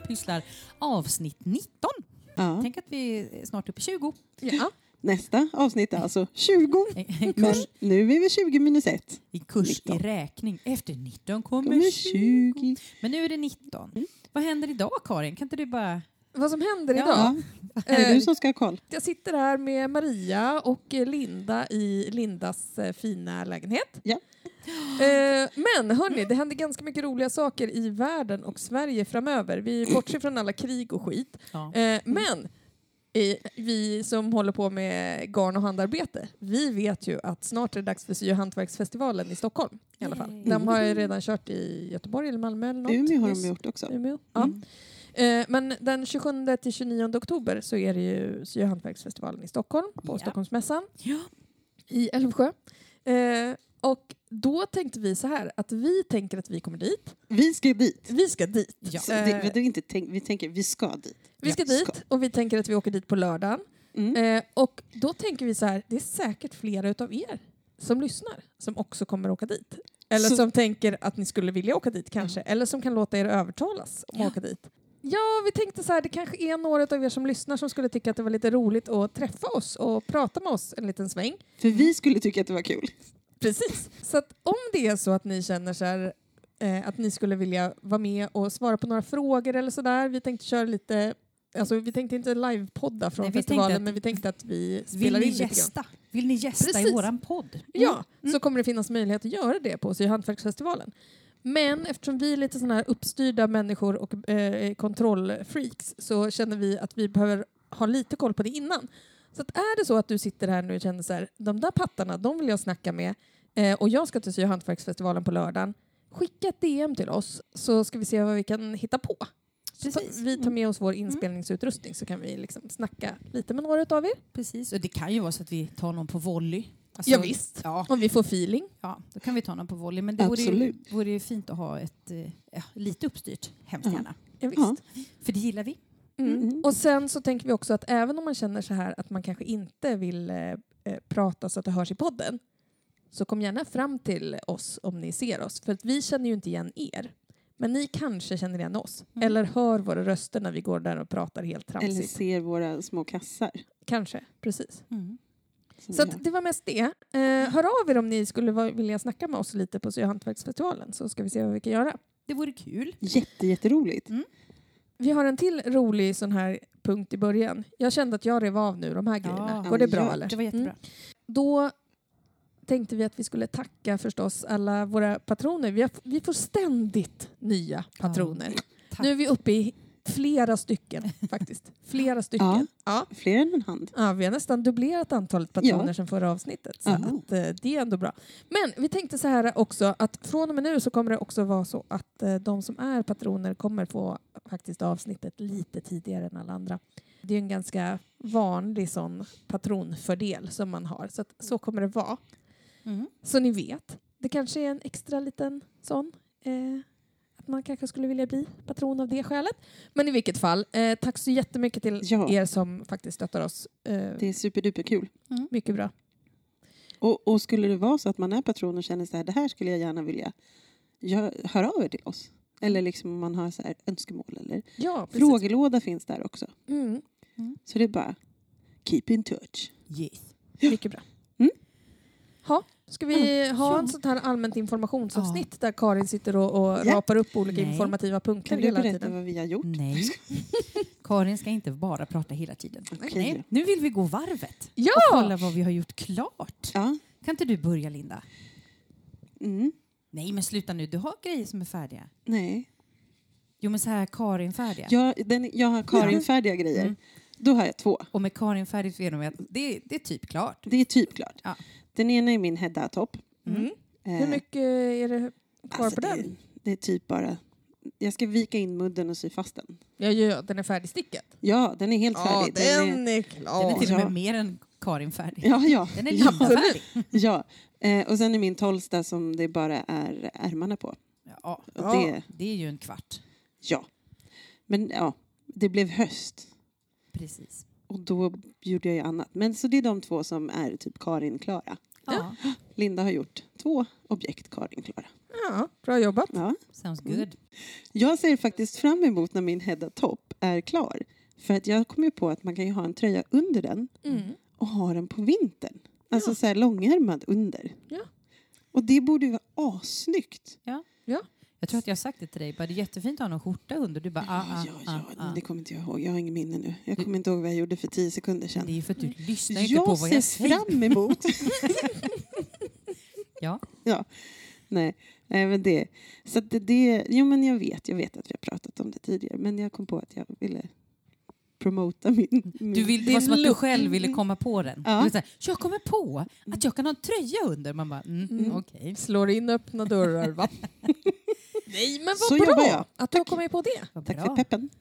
Pattar pysslar avsnitt 19. Ja. Tänk att vi är snart uppe i 20. Ja. Nästa avsnitt är alltså 20. En, en Men nu är vi 20 minus 1. en kurs i 19. räkning. Efter 19 kommer, Kommer 20. 20. Men nu är det 19. Vad händer idag Karin? Kan inte du bara... Vad som händer Ja. idag? Ja. Är det Eh, du som ska ha koll? Jag sitter här med Maria och eh, Linda i Lindas eh, fina lägenhet. Ja. Eh, Men hörni, det händer ganska mycket roliga saker i världen och Sverige framöver. Vi bortser från alla krig och skit. Ja. Eh, Men eh, vi som håller på med garn och handarbete, vi vet ju att snart är det dags för sy och hantverksfestivalen i Stockholm. I alla fall. De har ju redan kört i Göteborg eller Malmö eller något. Umeå har de gjort också. Umeå. Ja. Mm. Men den 27 till 29 oktober så är det ju Sy och hantverksfestivalen i Stockholm på Ja. Stockholmsmässan Ja. i Älvsjö. Eh, och då tänkte vi så här att vi tänker att vi kommer dit. Vi ska dit. Vi ska dit. Ja. Så Eh, det, det är inte tänk, vi tänker vi ska dit. vi ska Ja, dit och vi tänker att vi åker dit på lördagen. Mm. Eh, och då tänker vi så här, det är säkert flera utav er som lyssnar som också kommer åka dit. Eller Så- som tänker att ni skulle vilja åka dit kanske. Eller som kan låta er övertalas om Ja. att åka dit. Ja, vi tänkte så här, det kanske är några av er som lyssnar som skulle tycka att det var lite roligt att träffa oss och prata med oss en liten sväng. För vi skulle tycka att det var kul. Precis. Så att om det är så att ni känner så här, eh, att ni skulle vilja vara med och svara på några frågor eller sådär. Vi tänkte köra lite, alltså vi tänkte inte livepodda från Nej, festivalen att- men vi tänkte att vi Vill spelar ni in lite grann. gästa? Vill ni gästa i Precis. våran podd? Ja, Mm. så kommer det finnas möjlighet att göra det på Sy hantverksfestivalen. Men eftersom vi är lite sådana här uppstyrda människor och eh, kontrollfreaks så känner vi att vi behöver ha lite koll på det innan. Så att är det så att du sitter här nu och känner så här, de där pattarna, de vill jag snacka med eh, och jag ska till Sy och hantverksfestivalen på lördagen. Skicka ett DM till oss så ska vi se vad vi kan hitta på. Precis. vi tar med oss vår inspelningsutrustning så kan vi liksom snacka lite med några av er. Precis, och det kan ju vara så att vi tar någon på volley. Alltså, Ja, visst. Ja, Om vi får feeling. ja, då kan vi ta någon på volley. Men det vore ju, Absolut. vore ju fint att ha ett eh, lite uppstyrt, hemskt Ja. gärna. Ja, visst. Ja. För det gillar vi. Mm. Mm. Och sen så tänker vi också att även om man känner så här att man kanske inte vill eh, eh, prata så att det hörs i podden så kom gärna fram till oss om ni ser oss. För att vi känner ju inte igen er. Men ni kanske känner igen oss. Mm. Eller hör våra röster när vi går där och pratar helt Eller tramsigt. ser våra små kassar. Kanske, precis. Mm. Så det var mest det. Eh, hör av er om ni skulle vilja snacka med oss lite på Sy och hantverksfestivalen så ska vi se vad vi kan göra. Det vore kul. har. Jätte, jätteroligt. Vi har en till rolig sån här punkt i början. Jag kände att jag rev av nu de här grejerna. Ja, Går det bra ja, eller? Det var jättebra. Mm. Då tänkte vi att vi skulle tacka förstås alla våra patroner. Vi, har, vi får ständigt nya patroner. Tack. Nu är vi uppe i flera stycken faktiskt. Flera stycken. Ja. Ja. Fler än en hand. Ja, vi har nästan dubblerat antalet patroner Ja. sedan förra avsnittet. Så Ja. att, eh, det är ändå bra. Men vi tänkte så här också att från och med nu så kommer det också vara så att eh, de som är patroner kommer få faktiskt avsnittet lite tidigare än alla andra. Det är en ganska vanlig sån patronfördel som man har. Så att, så kommer det vara. Mm. Så ni vet. Det kanske är en extra liten sån. Eh, att man kanske skulle vilja bli patron av det skälet. Men i vilket fall, eh, tack så jättemycket till Ja. er som faktiskt stöttar oss. Eh, Det är superduper kul. mycket bra. Och, och skulle det vara så att man är patron och känner så här, det här skulle jag gärna vilja, gör, hör av er till oss. Eller liksom om man har så här önskemål eller Ja, precis. frågelåda finns där också. Mm, Så det är bara keep in touch. Yes. mycket bra. Mm. Ha, ska vi Ja. ha Ja. en sånt här allmänt informationsavsnitt där Karin sitter och, och Ja. rapar upp olika Nej. informativa punkter Kan du hela berätta tiden? vad vi har gjort? Nej. Karin ska inte bara prata hela tiden. Okej. Nej. Nu vill vi gå varvet Ja! och kolla vad vi har gjort klart. Ja. Kan inte du börja, Linda? Mm. Nej, men sluta nu. Du har grejer som är färdiga. Nej. Jo, men så här Karin-färdiga. Jag, den, jag har Karin-färdiga grejer. Mm. Då har jag två. Och med Karin-färdigt vet de att det, det är typ klart. Det är typ klart. Ja. Den ena är min Hedda-topp. Mm. Eh, Hur mycket är det kvar alltså på det, den? Det är typ bara... Jag ska vika in mudden och sy fast den. Ja, ja, den är färdigstickad. Ja, den är helt Ja, färdig. den är Den är klar. till och med mer än Karin-färdig. Ja, ja. Den är ja. Linda-färdig. ja. Eh, och sen är min tolsta som det bara är ärmarna på. Ja, Och Ja. Det, det är ju en kvart. ja. Men ja, det blev höst. Precis. Och då gjorde jag ju annat. Men så det är de två som är typ Karin-klara. Ja, Linda har gjort två objekt, Karin Klara. Ja, bra jobbat. Ja. sounds Mm. good. Jag ser faktiskt fram emot när min Hedda topp är klar. För att jag kom ju på att man kan ju ha en tröja under den Mm. och ha den på vintern. Alltså Ja. så här långärmad under. Ja. Och det borde ju vara assnyggt. Jag tror att jag har sagt det till dig, bara det är jättefint att ha någon skjorta under. Du bara, ah, ah, ja, ah, ja, ah. men det kommer inte jag ihåg. Jag har ingen minne nu. Jag kommer inte ihåg vad jag gjorde för tio sekunder Det sedan. är ju för att du lyssnar inte på Jag vad ser jag säger. fram emot. Ja. ja. Nej, nej men det. Så det, det. Jo men jag vet, jag vet att vi har pratat om det tidigare. Men jag kom på att jag ville promota min... min Du vill, det var som att du själv ville komma på den. Ja. Du vill säga, jag kommer på att jag kan ha en tröja under. Man bara, mm, Mm. okej. Slår in öppna dörrar, va? Nej, men vad Så bra jag. att du har kommit på det. Vad Tack bra. för peppen.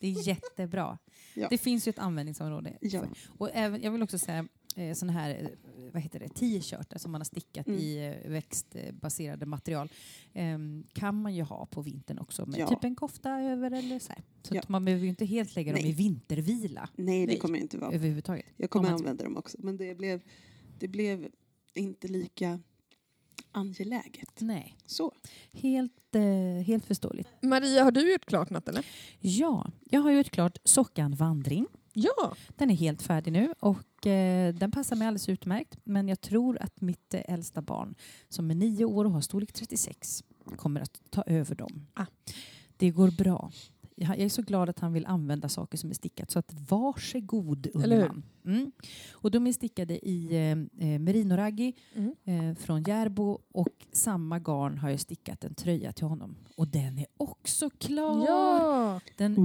Det är jättebra. Ja. Det finns ju ett användningsområde. Ja. Och även, jag vill också säga eh, såna här eh, vad heter det, t-shirtar som man har stickat Mm. i eh, växtbaserade material ehm, kan man ju ha på vintern också med Ja. typ en kofta över eller så här. Så Ja. man behöver ju inte helt lägga dem Nej. i vintervila Nej, det kommer jag inte vara. överhuvudtaget. Jag kommer använda dem också. Men det blev, det blev inte lika angeläget. Nej, Så. helt, eh, helt förståeligt. Maria, har du gjort klart något eller? Ja, jag har gjort klart Sockan vandring. Ja. Den är helt färdig nu och eh, den passar mig alldeles utmärkt. Men jag tror att mitt eh, äldsta barn som är nio år och har storlek 36 kommer att ta över dem. Ah. Det går bra. Jag är så glad att han vill använda saker som är stickat. Så att varsågod unge Eller hur? man. Mm. Och de är stickade i eh, eh, merinoraggi Mm. eh, från Järbo och samma garn har jag stickat en tröja till honom. Och den är också klar. Ja. Den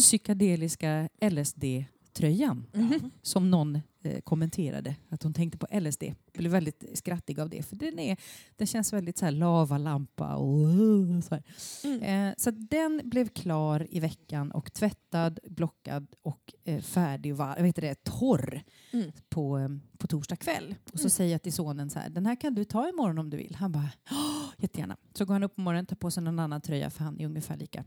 psykedeliska LSD-tröjan Mhm. som någon eh, kommenterade att hon tänkte på LSD. Blev väldigt skrattig av det för den, är, den känns väldigt så här lavalampa och så här. Mm. Eh, så den blev klar i veckan och tvättad, blockad och eh, färdig, var, vad heter det, torr Mm. på, eh, på torsdag kväll. Och så Mm. säger jag till sonen så här, den här kan du ta imorgon om du vill. Han bara, "Åh, jättegärna. Så går han upp på morgonen, tar på sig någon annan tröja för han är ungefär lika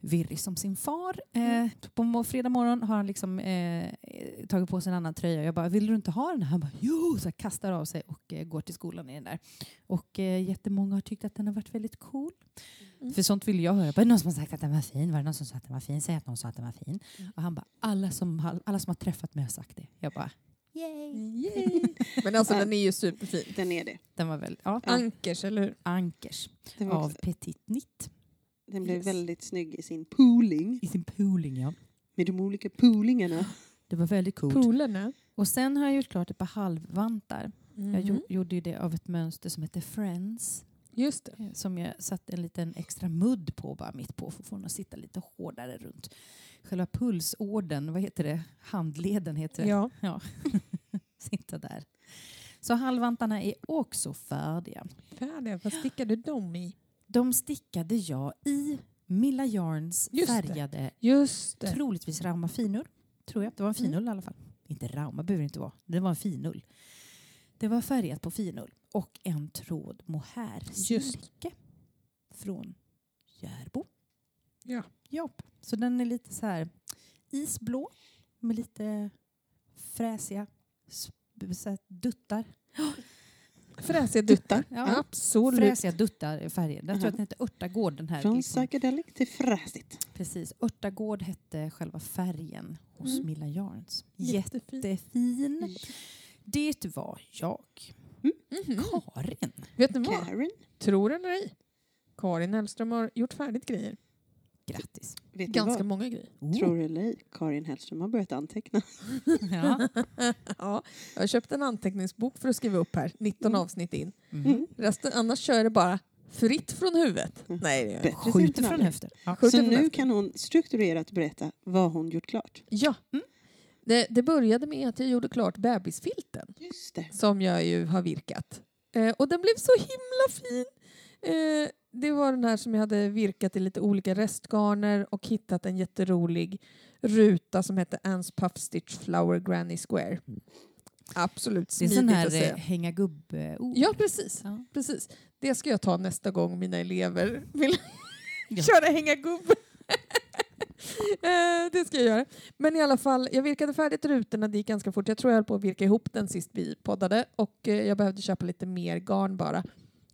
virrig som sin far. Mm. Eh, på mo- fredag morgon har han liksom, eh, tagit på sig en annan tröja. Jag bara, vill du inte ha den? Han bara, jo! Så kastar av sig och eh, går till skolan i den där. Och eh, jättemånga har tyckt att den har varit väldigt cool. Mm. För sånt vill jag höra. Var det någon som har sagt att den var fin? Var det någon som sa att den var fin? Säg att någon sa att den var fin. Mm. Och han bara, alla som, har- alla som har träffat mig har sagt det. Jag bara, yay! Yay. Men alltså den är ju superfin. Den är det. Den var väl, ja, Ankers, eller hur? Ankers av också, Petit Nitt. Den blev Yes. väldigt snygg i sin pooling. I sin pooling, ja. Med de olika poolingarna. Det var väldigt coolt. Poolerna. Och sen har jag gjort klart ett par halvvantar. Jag Mhm. gjo- gjorde ju det av ett mönster som heter Friends. Just det. eh, Som jag satte en liten extra mudd på bara mitt på för att få den att sitta lite hårdare runt själva pulsådern. Vad heter det? Handleden heter det. Ja. Sitta där. Så halvvantarna är också färdiga. Färdiga. Vad stickade du dem i? De stickade jag i Milla Yarns Just det. färgade, Just det. troligtvis Rauma finull. Tror jag. Det var en Mm. finull i alla fall. Inte Rauma behöver det inte vara. Det var en finull. Det var färgat på finull. Och en tråd mohairsilke från Järbo. Ja. Jobb. Så den är lite så här isblå med lite fräsiga så här duttar. Fräsiga duttar. Ja. Absolut. Fräsiga duttar färger. Jag tror att den heter Örtagård. Den här, Från liksom. psychedelic till fräsigt. Precis. Örtagård hette själva färgen hos Mm. Milla Yarns. Jättefin. Jättefin. Det var jag. Mhm. Karin. Vet ni vad? Karen, Tror eller ej? Karin Hellström har gjort färdigt grejer. Grattis. vet Ganska många grejer. Oh. Tror du eller ej, Karin Hellström har börjat anteckna. Ja. Ja, jag har köpt en anteckningsbok för att skriva upp här, 19 Mm. avsnitt in. Mm. Resten, annars kör det bara fritt från huvudet. Mm. Nej, det gör jag Skjuter från höften. Ja. Så nu kan hon strukturerat berätta vad hon gjort klart. Ja. Mm. Det, det började med att jag gjorde klart bebisfilten Just det. som jag ju har virkat. Eh, och den blev så himla fin. Eh, det var den här som jag hade virkat i lite olika restgarner och hittat en jätterolig ruta som hette Anne's Puff Stitch Flower Granny Square. Absolut Det är smidigt sån att här eh, säga. hänga gubb-ord. Ja, precis. Ja. precis. Det ska jag ta nästa gång mina elever vill Ja. köra hänga gubb. Eh, det ska jag göra. Men i alla fall, jag virkade färdigt rutorna, det gick ganska fort. Jag tror jag höll på att virka ihop den sist vi poddade och eh, jag behövde köpa lite mer garn bara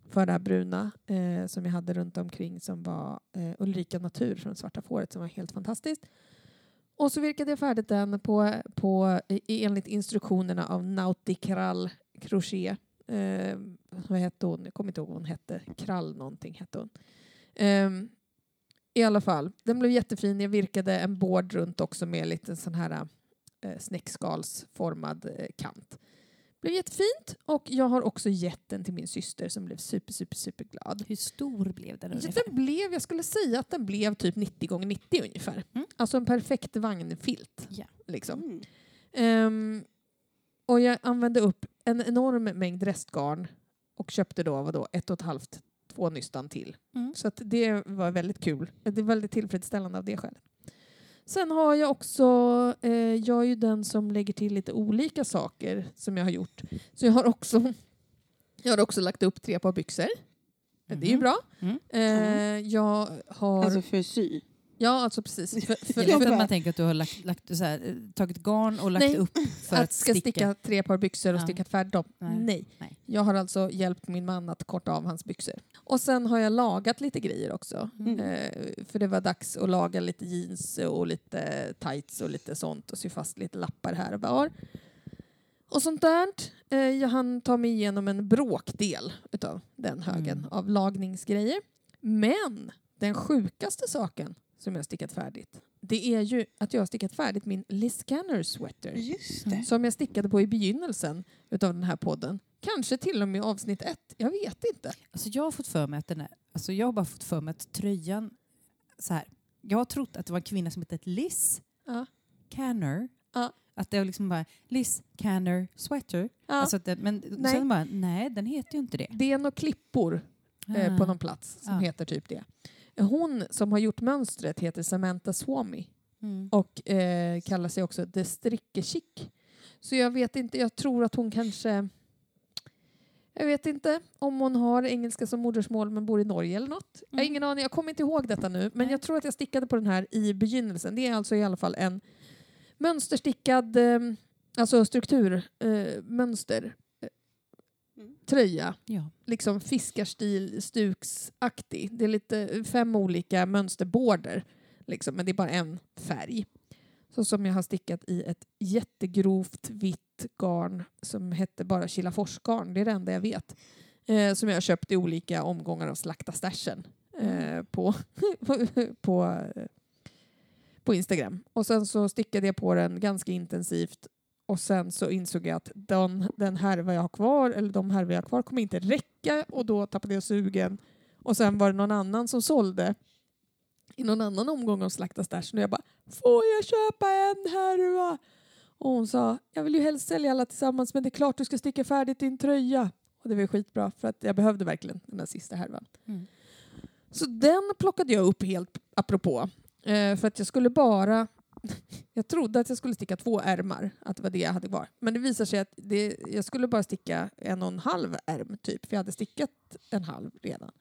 för det här bruna eh, som jag hade runt omkring som var eh, Ulrika Natur från Svarta fåret som var helt fantastiskt. Och så virkade jag färdigt den på, på, enligt instruktionerna av Nautikral Crochet. Eh, vad hette hon? Jag kommer inte ihåg vad hon hette. Krall någonting hette hon. Eh, I alla fall, den blev jättefin. Jag virkade en bård runt också med lite sån här eh, snäckskalsformad eh, kant. Blev jättefint och jag har också gett den till min syster som blev super, super, super glad. Hur stor blev den ungefär? den blev, jag skulle säga att den blev typ 90 gånger 90 ungefär. Mm. Alltså en perfekt vagnfilt. Ja. Liksom. Mm. Ehm, och jag använde upp en enorm mängd restgarn och köpte då vadå, ett och ett halvt, två nystan till. Mm. Så det var väldigt kul. Det är väldigt tillfredsställande av det skälet. Sen har jag också, eh, jag är ju den som lägger till lite olika saker som jag har gjort. Så jag har också, jag har också lagt upp tre par byxor. Det är ju Mhm. bra. Mm. Eh, jag har, Alltså för sy. Ja alltså precis. För, för, Jag för att man tänker att du har lagt, lagt, så här, eh, tagit garn och lagt Nej, upp för att att ska sticka. sticka tre par byxor och Ja. sticka färdigt dem. Nej. Nej. Nej. Jag har alltså hjälpt min man att korta av hans byxor. Och sen har jag lagat lite grejer också. Mm. Eh, för det var dags att laga lite jeans och lite tights och lite sånt och sy fast lite lappar här och var. Och sånt där. Eh, jag hann ta mig igenom en bråkdel utav den högen Mm. av lagningsgrejer. Men den sjukaste saken som jag har stickat färdigt det är ju att jag har stickat färdigt min Liz Scanner sweater Just Mm. som jag stickade på i begynnelsen utav den här podden. Kanske till och med avsnitt ett. Jag vet inte. Alltså jag har fått för mig att den är, alltså jag har bara fått för mig att tröjan, så här, jag har trott att det var en kvinna som hette Liz Ja. Canner. Ja. Att det var liksom bara Liz Canner sweater. Ja. Alltså det, men Nej. sen bara, nej den heter ju inte det. det är några klippor eh, på någon plats som Ja. heter typ det. Hon som har gjort mönstret heter Samantha Swami Mm. och eh, kallar sig också The Stricke-Chic. Så jag vet inte, jag tror att hon kanske... Jag vet inte om hon har engelska som modersmål men bor i Norge eller något. Jag har Mm. ingen aning, jag kommer inte ihåg detta nu. Men jag tror att jag stickade på den här i begynnelsen. Det är alltså i alla fall en mönsterstickad, eh, alltså strukturmönster, eh, mönster, eh, Mm. tröja Ja. liksom fiskarstil, stuksaktig. Det är lite fem olika mönsterborder, liksom, men det är bara en färg. Så som jag har stickat i ett jättegrovt vitt garn som hette bara Kilaforsgarn, det är det enda jag vet. Eh, som jag har köpt i olika omgångar av Slakta stashen eh, på, på, eh, på Instagram. Och sen så stickade jag på den ganska intensivt och sen så insåg jag att den, den härva jag har kvar, eller de härvor jag har kvar, kommer inte räcka och då tappade jag sugen. Och sen var det någon annan som sålde i någon annan omgång av Slakta Stashen och jag bara Får jag köpa en härva? Och hon sa Jag vill ju helst sälja alla tillsammans men det är klart du ska sticka färdigt din tröja. Och det var skitbra för att jag behövde verkligen den här sista härvan. Mm. Så den plockade jag upp helt apropå. Eh, för att jag skulle bara... Jag trodde att jag skulle sticka två ärmar, att det var det jag hade kvar. Men det visar sig att det, jag skulle bara sticka en och en halv ärm typ, för jag hade stickat en halv redan.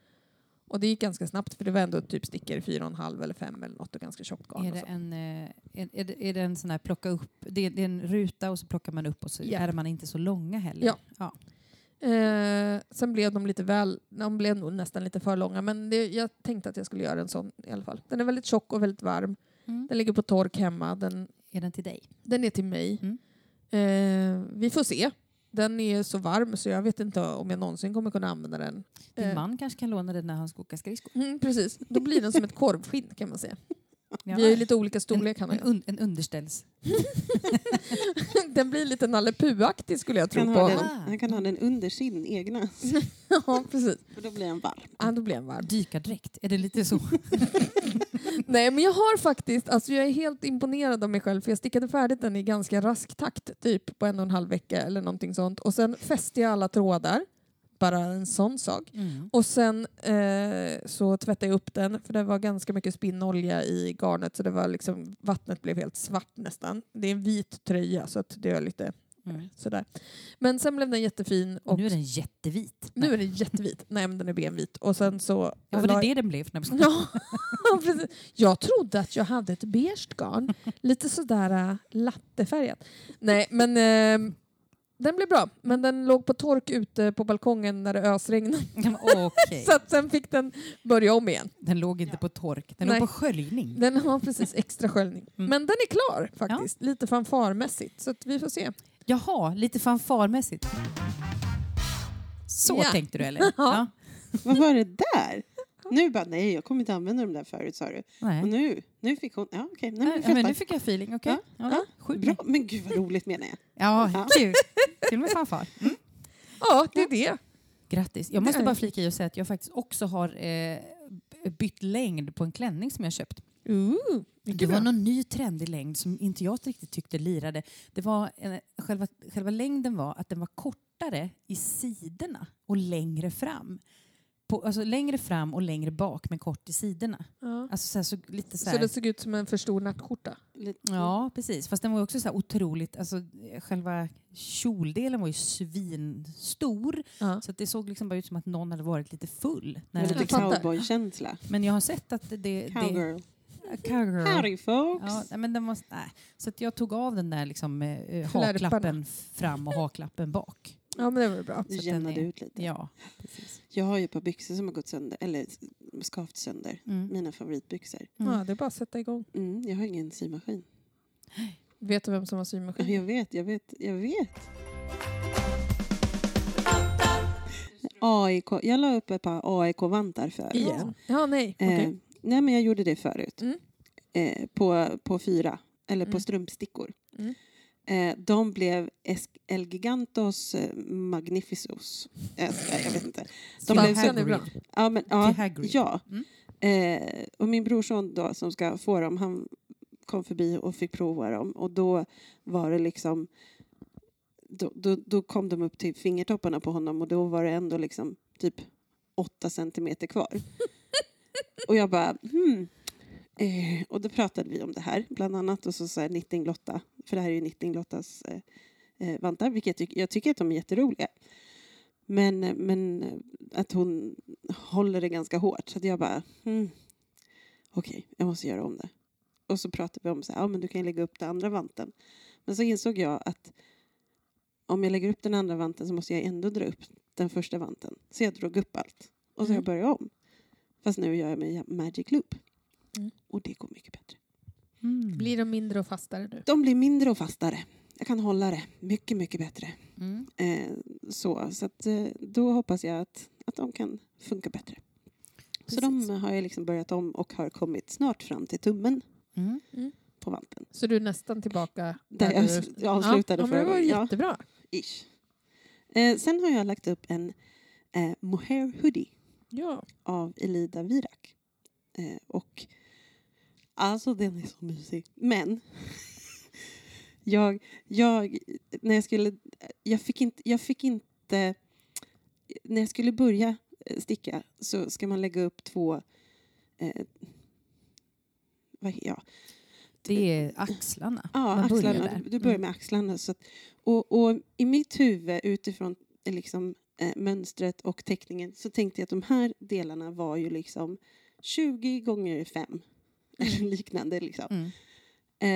Och det gick ganska snabbt för det var ändå typ stickor fyra och en halv eller fem eller något och ganska tjockt garn. Är det, en, eh, är, är, det, är det en sån här plocka upp, det är, det är en ruta och så plockar man upp och så Ja. är man inte så långa heller? Ja. ja. Eh, sen blev de lite väl, de blev nog nästan lite för långa men det, jag tänkte att jag skulle göra en sån i alla fall. Den är väldigt tjock och väldigt varm. Mm. Den ligger på tork hemma. Den, Är den till dig? den är till mig. Mm. Eh, vi får se. Den är så varm så jag vet inte om jag någonsin kommer kunna använda den. Din Eh, man kanske kan låna den när han ska åka skridskor? Mm, precis. Då blir den som ett korvskinn kan man säga. Ja. Vi har ju lite olika storlek han en, en, un, en underställs. Den blir lite Nalle Puh-aktig skulle jag tro Kan på den, honom. han kan ha den under sin egna. ja, precis. För då blir han varm. Ja, då blir den varm. Dykardräkt, är det lite så? Nej, men jag har faktiskt, alltså jag är helt imponerad av mig själv för jag stickade färdigt den i ganska rask takt, typ på en och en halv vecka eller någonting sånt. Och sen fäste jag alla trådar, bara en sån sak. Mm. Och sen eh, så tvättade jag upp den för det var ganska mycket spinnolja i garnet så det var liksom, vattnet blev helt svart nästan. Det är en vit tröja så att det är lite Mm. sådär. Men sen blev den jättefin och Och nu är den jättevit. nu är den jättevit. Nej men den är benvit. Och sen så... Ja, för det la- är det den blev. Ja, precis. Jag trodde att jag hade ett beige garn. Lite sådär äh, lattefärgat. Nej, men eh, den blev bra. Men den låg på tork ute på balkongen när det ösregnade. Okej. Så att sen fick den börja om igen. Den låg inte på tork, den Nej. låg på sköljning. Den har precis extra sköljning. Mm. Men den är klar faktiskt. Lite fanfarmässigt. Så att vi får se. Jaha, lite fanfarmässigt. Så Ja. tänkte du eller? Ja. Vad var det där? Nu bara, nej jag kommer inte använda dem där förut sa du. Nej. Och nu, nu fick hon, ja okej, nej, men Ja, men fattar. nu fick jag feeling, okej. Ja, Ja, ja. Sjukt. Bra, men gud vad roligt menar jag. Ja, Ja. kul. Kul med fanfar. Mm. Ja, det är det. Grattis. Jag måste bara flika i och säga att jag faktiskt också har eh, bytt längd på en klänning som jag köpt. Ooh, Det var bra. någon ny trendig längd som inte jag riktigt tyckte lirade. Det var själva, själva längden var att den var kortare i sidorna och längre fram. På, alltså längre fram och längre bak men kort i sidorna. Ja. Alltså så här, så, lite så Så det såg ut som en för stor nattskjorta. Ja, precis. Fast den var också så otroligt... Alltså, själva kjoldelen var ju svinstor. Ja. Så att det såg liksom bara ut som att någon hade varit lite full. När lite fattar. cowboykänsla. Men jag har sett att det... det Cowgirl. Cowgirl. Howdy folks. Ja, nej, men den var, nej. Så att jag tog av den där liksom, eh, Flärparna. haklappen fram och haklappen bak. ja, men det var bra. Du jämnade ut lite. Ja, precis. Jag har ju ett par byxor som har gått sönder, eller skavt sönder. Mm. Mina favoritbyxor. Mm. Ja, det är bara att sätta igång. Mm, jag har ingen symaskin. Vet du vem som har symaskin? Jag vet, jag vet, jag vet. AIK. Jag la upp ett par AIK-vantar förut. Igen? Ja, nej. Eh, nej, men jag gjorde det förut. Mm. Eh, på, på fyra, eller på Mm. strumpstickor. Mm. Eh, de blev Es- El Gigantos eh, Magnificus. Eh, jag vet inte. De blev så, bra. ja, men, ja, ja. Mm. Eh, och min brorson då, som ska få dem, han kom förbi och fick prova dem. Och då var det liksom... Då, då, då kom de upp till fingertopparna på honom och då var det ändå liksom typ åtta centimeter kvar. och jag bara, hmm. Eh, och då pratade vi om det här, bland annat. Och så sa jag Knitting-Lotta, för det här är ju Knitting-Lottas eh, eh, vantar, vilket jag, tycker- jag tycker att de är jätteroliga. Men, eh, men eh, att hon håller det ganska hårt. Så att jag bara, hmm. okej, jag måste göra om det. Och så pratade vi om så här, ja men du kan ju lägga upp den andra vanten. Men så insåg jag att om jag lägger upp den andra vanten så måste jag ändå dra upp den första vanten. Så jag drog upp allt. Och så Mm. jag började om. Fast nu gör jag med Magic Loop. Mm. Och det går mycket bättre. Mm. Blir de mindre och fastare nu? De blir mindre och fastare. Jag kan hålla det mycket, mycket bättre. Mm. Eh, så så att, eh, då hoppas jag att, att de kan funka bättre. Så Precis. de har jag liksom börjat om och har kommit snart fram till tummen Mm. på vanten. Så du är nästan tillbaka Där jag du- s- jag avslutade ja, förra Det var gången. Ja. jättebra. Ish. Eh, sen har jag lagt upp en eh, mohair hoodie Ja. av Elida Virak. Eh, och alltså den är så mysig. Men jag, jag, när jag skulle, jag fick inte, jag fick inte, när jag skulle börja eh, sticka så ska man lägga upp två, eh, vad, ja, Det är axlarna. Ja, Man börjar axlarna. där. Du, du börjar Mm. med axlarna. Så att, och, och i mitt huvud utifrån liksom, eh, mönstret och teckningen så tänkte jag att de här delarna var ju liksom 20 gånger 5 eller liknande. Liksom. Mm.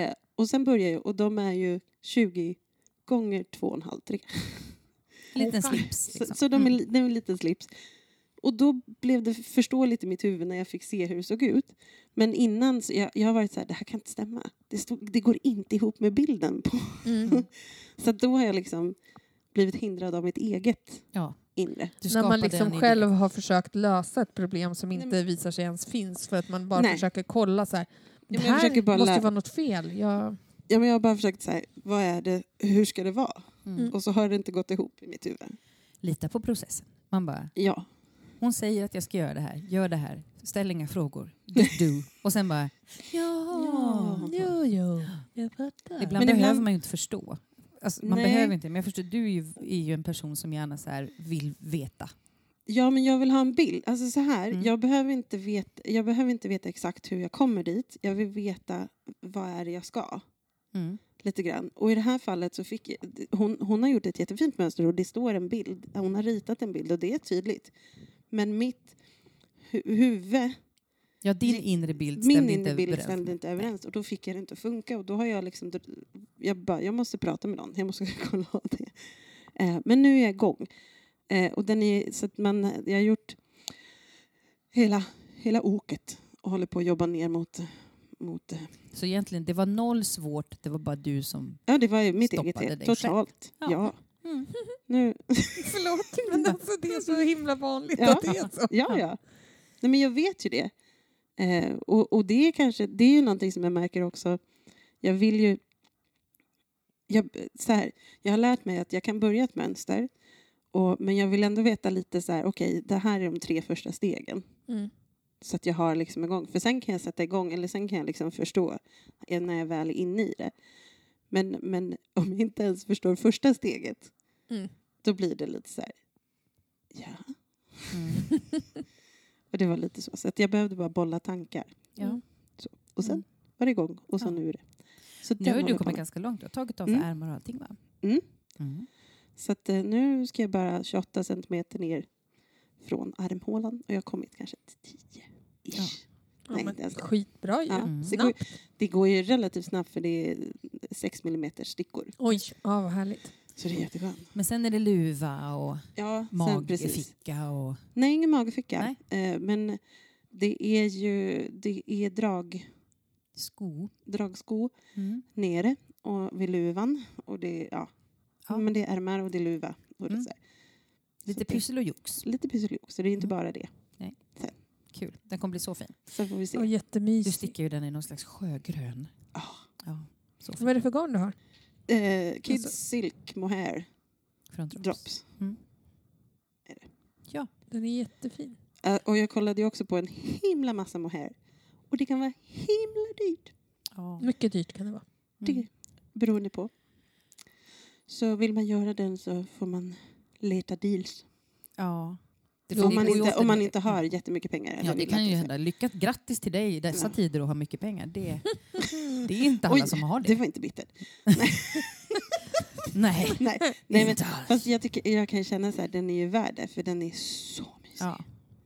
Eh, och sen börjar jag och de är ju 20 gånger 2,5 3. Liten slips. Så, Liksom. så de är, Mm. det är en liten slips. Och då blev det förståeligt i mitt huvud när jag fick se hur det såg ut. Men innan, så jag, jag har varit så här, det här kan inte stämma. Det, stod, det går inte ihop med bilden. På. Mm. Så då har jag liksom blivit hindrad av mitt eget Ja, inre. du När man liksom idé. själv har försökt lösa ett problem som Nej, inte visar sig ens finns för att man bara Nej. försöker kolla så här. Det jag här måste ju lä- vara något fel. Jag, Ja, men jag har bara försökt säga, vad är det, hur ska det vara? Mm. Och så har det inte gått ihop i mitt huvud. Lita på processen. Man bara, Ja, hon säger att jag ska göra det här, gör det här, ställ inga frågor, do. Och sen bara, ja. Ja. jo, jo, jag fattar. Ibland Men behöver ibland- man ju inte förstå. Alltså, man Nej. behöver inte, men jag förstår, du är ju, är ju en person som gärna så här vill veta. ja, men jag vill ha en bild. Alltså så här, Mm. jag, behöver inte veta, jag behöver inte veta exakt hur jag kommer dit. Jag vill veta vad är det jag ska. Mm. Lite grann. Och i det här fallet så fick jag, hon, hon har gjort ett jättefint mönster och det står en bild. Hon har ritat en bild och det är tydligt. Men mitt hu huvud Ja, din Min- inre bild Min stämde inre inte bild överens. stämde inte överens och då fick jag det inte att funka och då har jag liksom, jag bara, jag måste prata med någon, jag måste kolla av det. Eh, men nu är jag igång. Eh, och den är, så att man, jag har gjort hela, hela åket och håller på att jobba ner mot, mot eh, Så egentligen, det var noll svårt, det var bara du som... ja det var mitt eget fel, totalt. Ja. Ja. Mm. Nu, Förlåt, men alltså, det är så himla vanligt Ja. att det är så. ja, ja. Nej, men jag vet ju det. Eh, och, och det är kanske, det är ju någonting som jag märker också. Jag vill ju... Jag, så här, jag har lärt mig att jag kan börja ett mönster. Och, men jag vill ändå veta lite så här, okej, det här är de tre första stegen. Mm. Så att jag har liksom igång. För sen kan jag sätta igång, eller sen kan jag liksom förstå när jag väl är inne i det. Men, men om jag inte ens förstår första steget, Mm. då blir det lite så här, ja. Mm. Och det var lite så. Så att jag behövde bara bolla tankar. Ja. Och sen Mm. var det igång. Och så Ja. nu är det. Så Nu har du kommit ganska långt. Du har tagit av Mm. ärmar och allting va? Mm. Mm. Så att, eh, nu ska jag bara 28 centimeter ner från armhålan. Och jag har kommit kanske till 10. Ja. Ja, Nej, men det är så. skitbra ju. Ja, Mm. så det, går, det går ju relativt snabbt för det är 6 millimeter stickor. Oj, ja, vad härligt. Så det är jätteskönt. Men sen är det luva och Ja, sen magficka och... Nej, ingen magficka. Eh, men det är ju det är drag, Sko. dragsko Mm. nere och vid luvan. Och det, ja. Ja. Men det är ärmar och det är luva. Och det Mm. så här. Lite det- pyssel och jox. Lite pysseliok, så det är inte Mm. bara det. Kul. Den kommer bli så fin. Så får vi se. Och Du jättemysigt. stickar ju den i någon slags sjögrön. Ah. Ja. Vad är det för garn du har? Eh, Kids Alltså- Silk Mohair Från Drops. Drops. Ja. Den är jättefin. Eh, och jag kollade ju också på en himla massa mohair. Och det kan vara himla dyrt. ja. Mycket dyrt kan det vara. Det Mm. beroende på. Så vill man göra den så får man leta deals. ja. Det om, det man inte, om man inte har jättemycket pengar. Ja, det kan ju hända. Lyckat grattis till dig i dessa Ja. tider och ha mycket pengar. Det, det är inte alla Oj, som har det. Det var inte bittert. Nej. Nej, nej men, Inte alls. fast jag, tycker, jag kan känna så här, den är ju värd det, för den är så mysig. Ja,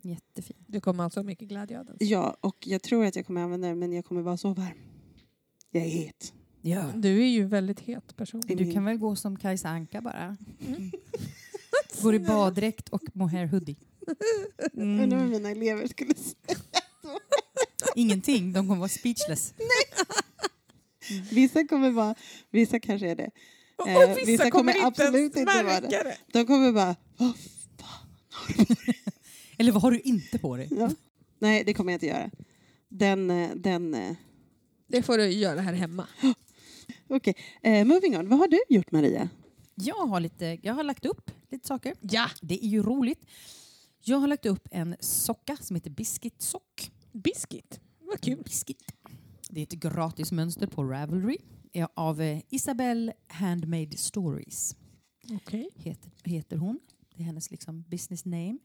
jättefin. Du kommer alltså ha mycket glädje av den. Ja, och jag tror att jag kommer använda den, men jag kommer vara så varm. Jag är het. Ja. Du är ju väldigt het person. Du kan väl gå som Kajsa Anka bara. Mm. Går i baddräkt och mohair hoodie. Undrar vad Mm. mina elever skulle säga. Ingenting, de kommer vara speechless. Vissa kommer vara, vissa kanske är det. Och Eh, vissa, vissa kommer kommer absolut inte vara det. De kommer bara, vad fan. Eller vad har du inte på dig? Ja. Nej, det kommer jag inte göra. Den, eh, den, eh, Det får du göra här hemma. okej. Eh, moving on, vad har du gjort Maria? Jag har, lite, jag har lagt upp lite saker. Ja! Det är ju roligt. Jag har lagt upp en socka som heter Biscuit Sock. Biscuit. Vad kul. Biscuit. Det är ett gratismönster på Ravelry av eh, Isabelle Handmade Stories. Okej. Heter, heter hon. Det är hennes liksom business name.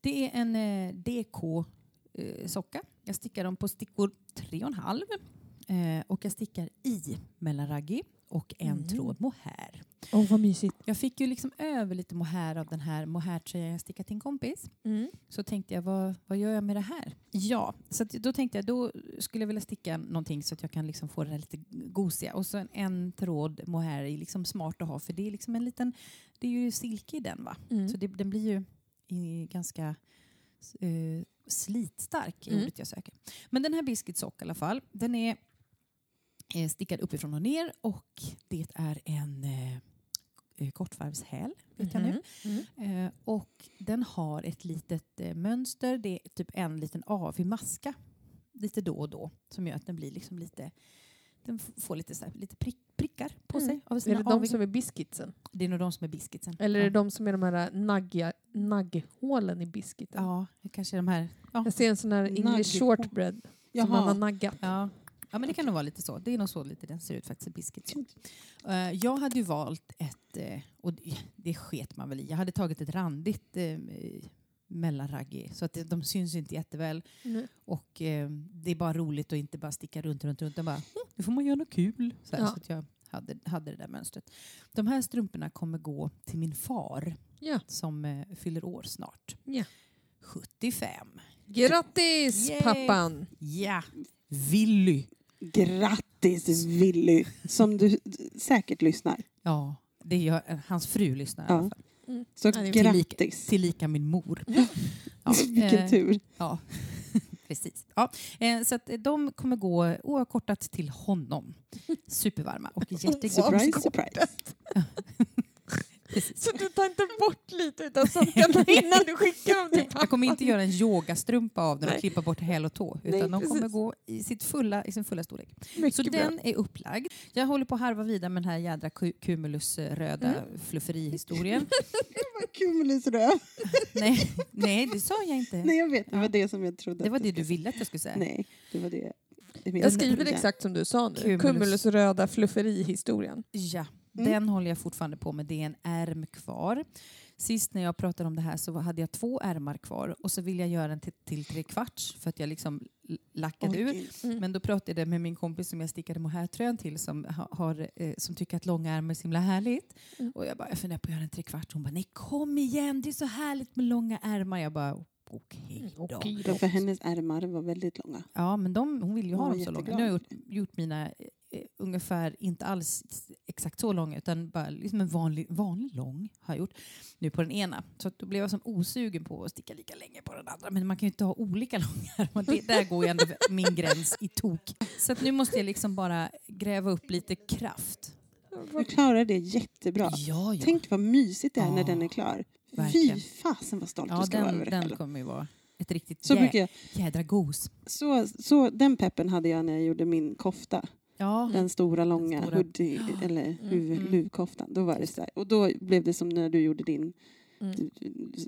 Det är en eh, DK-socka. jag stickar dem på stickor 3,5 eh, och jag stickar i mellanraggi och en Mm. tråd mohair. Åh, vad mysigt. Jag fick ju liksom över lite mohair av den här mohairtröjan jag stickat till en kompis. Mm. Så tänkte jag, vad, vad gör jag med det här? Ja, så då tänkte jag, då skulle jag vilja sticka någonting så att jag kan liksom få det här lite gosiga. Och så en, en tråd mohair är liksom smart att ha för det är liksom en liten, det är ju silke i den va? Mm. Så det, den blir ju i, ganska eh, slitstark, är Mm. ordet jag söker. Men den här Biscuit Sock i alla fall, den är eh, stickad uppifrån och ner och det är en eh, kortvarvshäl, vet jag nu. Mhm. Mm. Eh, och den har ett litet eh, mönster, det är typ en liten avig maska lite då och då som gör att den blir liksom lite den får lite, så här, lite prick, prickar på Mm. sig. Av Är sina det de aviga- som är biscuitsen? det är nog de som är biscuitsen. Eller är det de som är de här nagga, nagghålen i biscuiten? Ja, det kanske är de här. Ja. Jag ser en sån här English Nagghål. shortbread som man har Jaha, naggat. Ja. Ja, men det kan nog vara lite så. Det är nog så lite den ser ut faktiskt, biscuit. Uh, jag hade ju valt ett, eh, och det, det sket man väl i, jag hade tagit ett randigt uh, mellanraggi så att de syns inte jätteväl. Mm. Och eh, det är bara roligt att inte bara sticka runt, runt, runt. utan Bara, "Hm, nu får man göra något kul. Så, här, Ja. så att jag hade, hade det där mönstret. De här strumporna kommer gå till min far Ja. som eh, fyller år snart. Ja. 75. Grattis Yay. pappan! Ja, Willy. Grattis Willy, som du säkert lyssnar. Ja, det gör hans fru lyssnar i Ja. alla fall. Så Ja, det är grattis. Tillika min mor. Ja, Vilken eh, tur. Ja, precis. Ja, eh, så att de kommer gå oavkortat till honom. Supervarma och jättegoda. Surprise, surprise. Precis. Så du tar inte bort lite utav sockarna innan du skickar dem till pappa? Jag kommer inte göra en yogastrumpa av den och Nej. klippa bort häl och tå. Utan Nej, de kommer gå i, sitt fulla, i sin fulla storlek. Mycket Så bra. den är upplagd. Jag håller på att harva vidare med den här jädra cumulusröda Mm. flufferihistorien. Cumulusröv. nej, nej, det sa jag inte. Nej, jag vet. Det Ja. var det som jag trodde. Det var det du ville att jag skulle säga. Nej, det var det. det Jag skriver exakt som du sa nu. Cumulus. Cumulusröda flufferihistorien. Ja, Mm. den håller jag fortfarande på med. Det är en ärm kvar. Sist när jag pratade om det här så hade jag två ärmar kvar och så ville jag göra den till, till tre kvarts för att jag liksom lackade ur. Oj, Mm. Men då pratade jag med min kompis som jag stickade mohairtröjan till som, ha- har, eh, som tycker att långa ärmar är så himla härligt. Mm. Och jag bara, jag funderar på att göra en trekvarts. Hon bara, nej kom igen, det är så härligt med långa ärmar. Jag bara, okej då. Mm, Okej då. för hennes ärmar var väldigt långa. Ja, men de, hon vill ju ha dem så långa. Nu har jag gjort, gjort mina eh, ungefär, inte alls exakt så långa, utan bara liksom en vanlig, vanlig lång har jag gjort nu på den ena. Så att då blev jag som osugen på att sticka lika länge på den andra. Men man kan ju inte ha olika långa ärmar. Det, där går ju ändå min gräns i tok. Så att nu måste jag liksom bara gräva upp lite kraft. Du klarar det jättebra. Ja, ja. Tänk vad mysigt det är när Ja, den är klar. Verkligen. Fy fasen vad stolt ja du ska vara den, över dig den själv. kommer ju vara ett riktigt Så, jä, jag, jädra gos. så, så den peppen hade jag när jag gjorde min kofta. Ja, Den stora långa stora. hoodie eller Mm, huv, mm. luvkoftan. Då var det så här. Och då blev det som när du gjorde din Mm.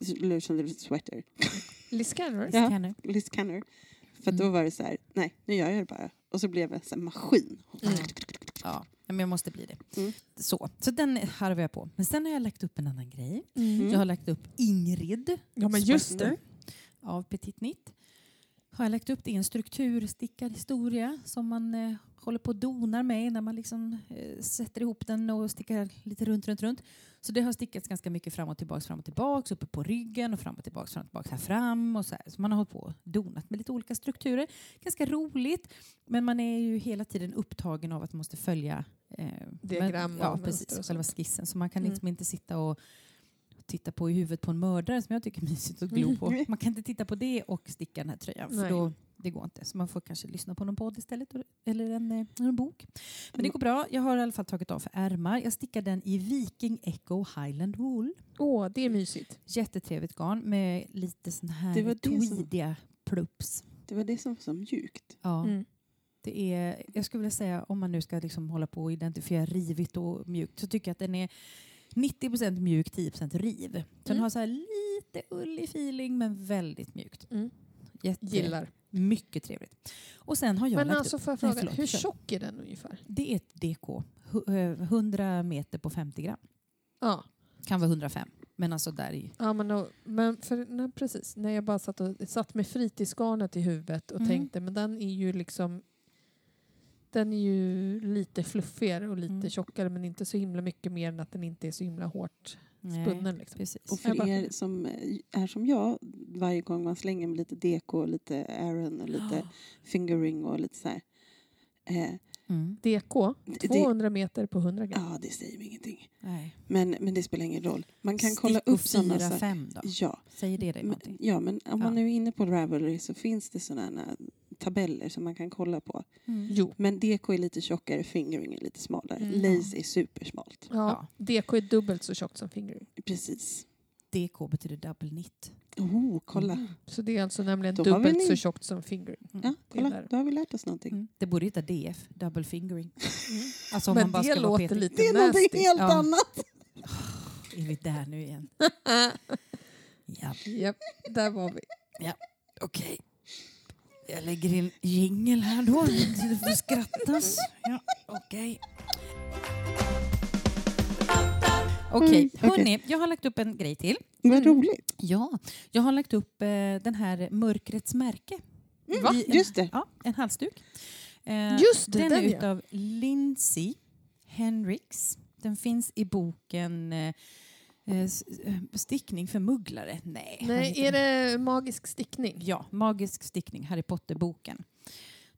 Illusion sweater. Liz Scanner? Ja. Liz Canner. För Mm. då var det så här, nej nu gör jag det bara. Och så blev det så här maskin. Mm. Ja, men jag måste bli det. Mm. Så, så den harvar jag på. Men sen har jag lagt upp en annan grej. Mm. Jag har lagt upp Ingrid Ja men just det. Av Petit Nitt. Har jag lagt upp det i en strukturstickad historia som man eh, håller på och donar med när man liksom eh, sätter ihop den och stickar lite runt, runt, runt. Så det har stickats ganska mycket fram och tillbaks, fram och tillbaks, uppe på ryggen och fram och tillbaks, fram och tillbaks här fram och så, här. så man har hållit på och donat med lite olika strukturer. Ganska roligt, men man är ju hela tiden upptagen av att man måste följa eh, Diagram men, ja, precis, själva skissen. Så man kan Mm. liksom inte sitta och titta på i huvudet på en mördare som jag tycker är mysigt att glo på. Man kan inte titta på det och sticka den här tröjan för Nej. då, det går inte. Så man får kanske lyssna på någon podd istället eller en, eh, en bok. Men det går bra. Jag har i alla fall tagit av för ärmar. Jag stickar den i Viking Echo Highland Wool. Åh, det är mysigt. Jättetrevligt garn med lite sån här som- tweediga plups. Det var det som var så mjukt. Ja. Mm. Det är, jag skulle vilja säga, om man nu ska liksom hålla på och identifiera rivigt och mjukt, så tycker jag att den är 90% mjuk, 10% riv. Så Den Mm. har så här lite ullig feeling, men väldigt mjukt. Mm. Jätte, Gillar. Mycket trevligt. Och sen har jag Men lagt alltså upp, får jag Nej, fråga, förlåt, hur tjock är den ungefär? det är ett DK, hu- eh, 100 meter på 50 gram. Ja, Kan vara 105, men alltså där i... ja men, då, men för, nej, precis. När jag bara satt, och, satt med fritidsgarnet i huvudet och Mm. tänkte, men den är ju liksom den är ju lite fluffigare och lite Mm. tjockare men inte så himla mycket mer än att den inte är så himla hårt spunnen. Liksom. precis. Och för bara- er som är som jag, varje gång man slänger med lite deko, lite Aaron och lite fingering och lite så här. Eh, Mm. DK, det- 200 meter på 100 gram. Ja, det säger mig ingenting. Nej. Men, men det spelar ingen roll. Man kan kolla Stickor upp sådana 4, saker. 5 då? Ja, Säger det dig men, någonting? ja, men om man Ja. nu är inne på Ravelry så finns det sådana tabeller som man kan kolla på. Mm. Jo. Men DK är lite tjockare, fingering är lite smalare. Mm. Lace är supersmalt. Ja, Ja. DK är dubbelt så tjockt som fingering. Precis. DK betyder double knit. Oh, kolla. Mm. Så det är alltså nämligen Då dubbelt så tjockt som fingering. Ja, Det är kolla. Då har vi lärt oss någonting. Mm. Det borde heta DF, double fingering. Mm. Alltså om Men man bara det låter petig. lite Det är någonting helt Ja. annat. Är vi där nu igen? Ja, Japp, där var vi. okej. Jag lägger in jingel här då. Det får skrattas. Ja, okej. Okej, Mm, okej. hörni, jag har lagt upp en grej till. Vad Mm. roligt. Ja, jag har lagt upp eh, den här Mörkrets märke. I en, Just det. Ja, en halsduk. Eh, Just det, den, den är ja. utav Lindsay Henriks. Den finns i boken eh, stickning för mugglare? Nej. Nej, är det magisk stickning? Ja, Magisk stickning, Harry Potter-boken.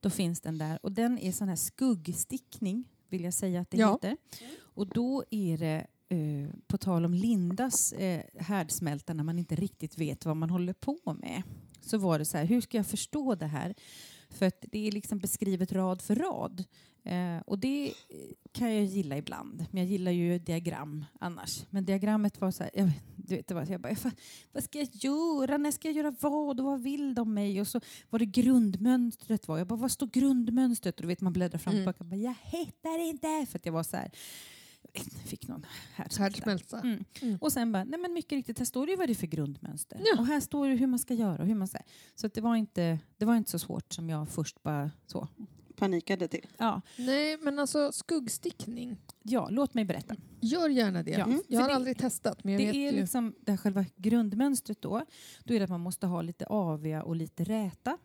Då finns den där. Och den är sån här skuggstickning, vill jag säga att det Ja. heter. Och då är det, eh, på tal om Lindas eh, härdsmälta när man inte riktigt vet vad man håller på med. Så var det så här, hur ska jag förstå det här? För det är liksom beskrivet rad för rad. Eh, och det kan jag gilla ibland. Men jag gillar ju diagram annars. Men diagrammet var så här, jag, du vet, det var, jag bara, "Fan, vad ska jag göra? När ska jag göra vad? Och vad vill de mig? Och så var det grundmönstret var. Jag bara, vad står grundmönstret? Och du vet, man bläddrar fram och Mm. bara, jag hittar inte! För att jag var så här, fick någon härdsmälta. Mm. Mm. Och sen bara, nej men mycket riktigt, här står det ju vad det är för grundmönster. Ja. Och här står det hur man ska göra. Och hur man ska. Så det, var inte, det var inte så svårt som jag först bara så. Panikade till. Ja, Nej, men alltså skuggstickning. ja låt mig berätta. Gör gärna det. Ja, Mm. Jag har det- aldrig testat, men jag det vet är ju. liksom det här själva grundmönstret då. Då är det att man måste ha lite aviga och lite räta.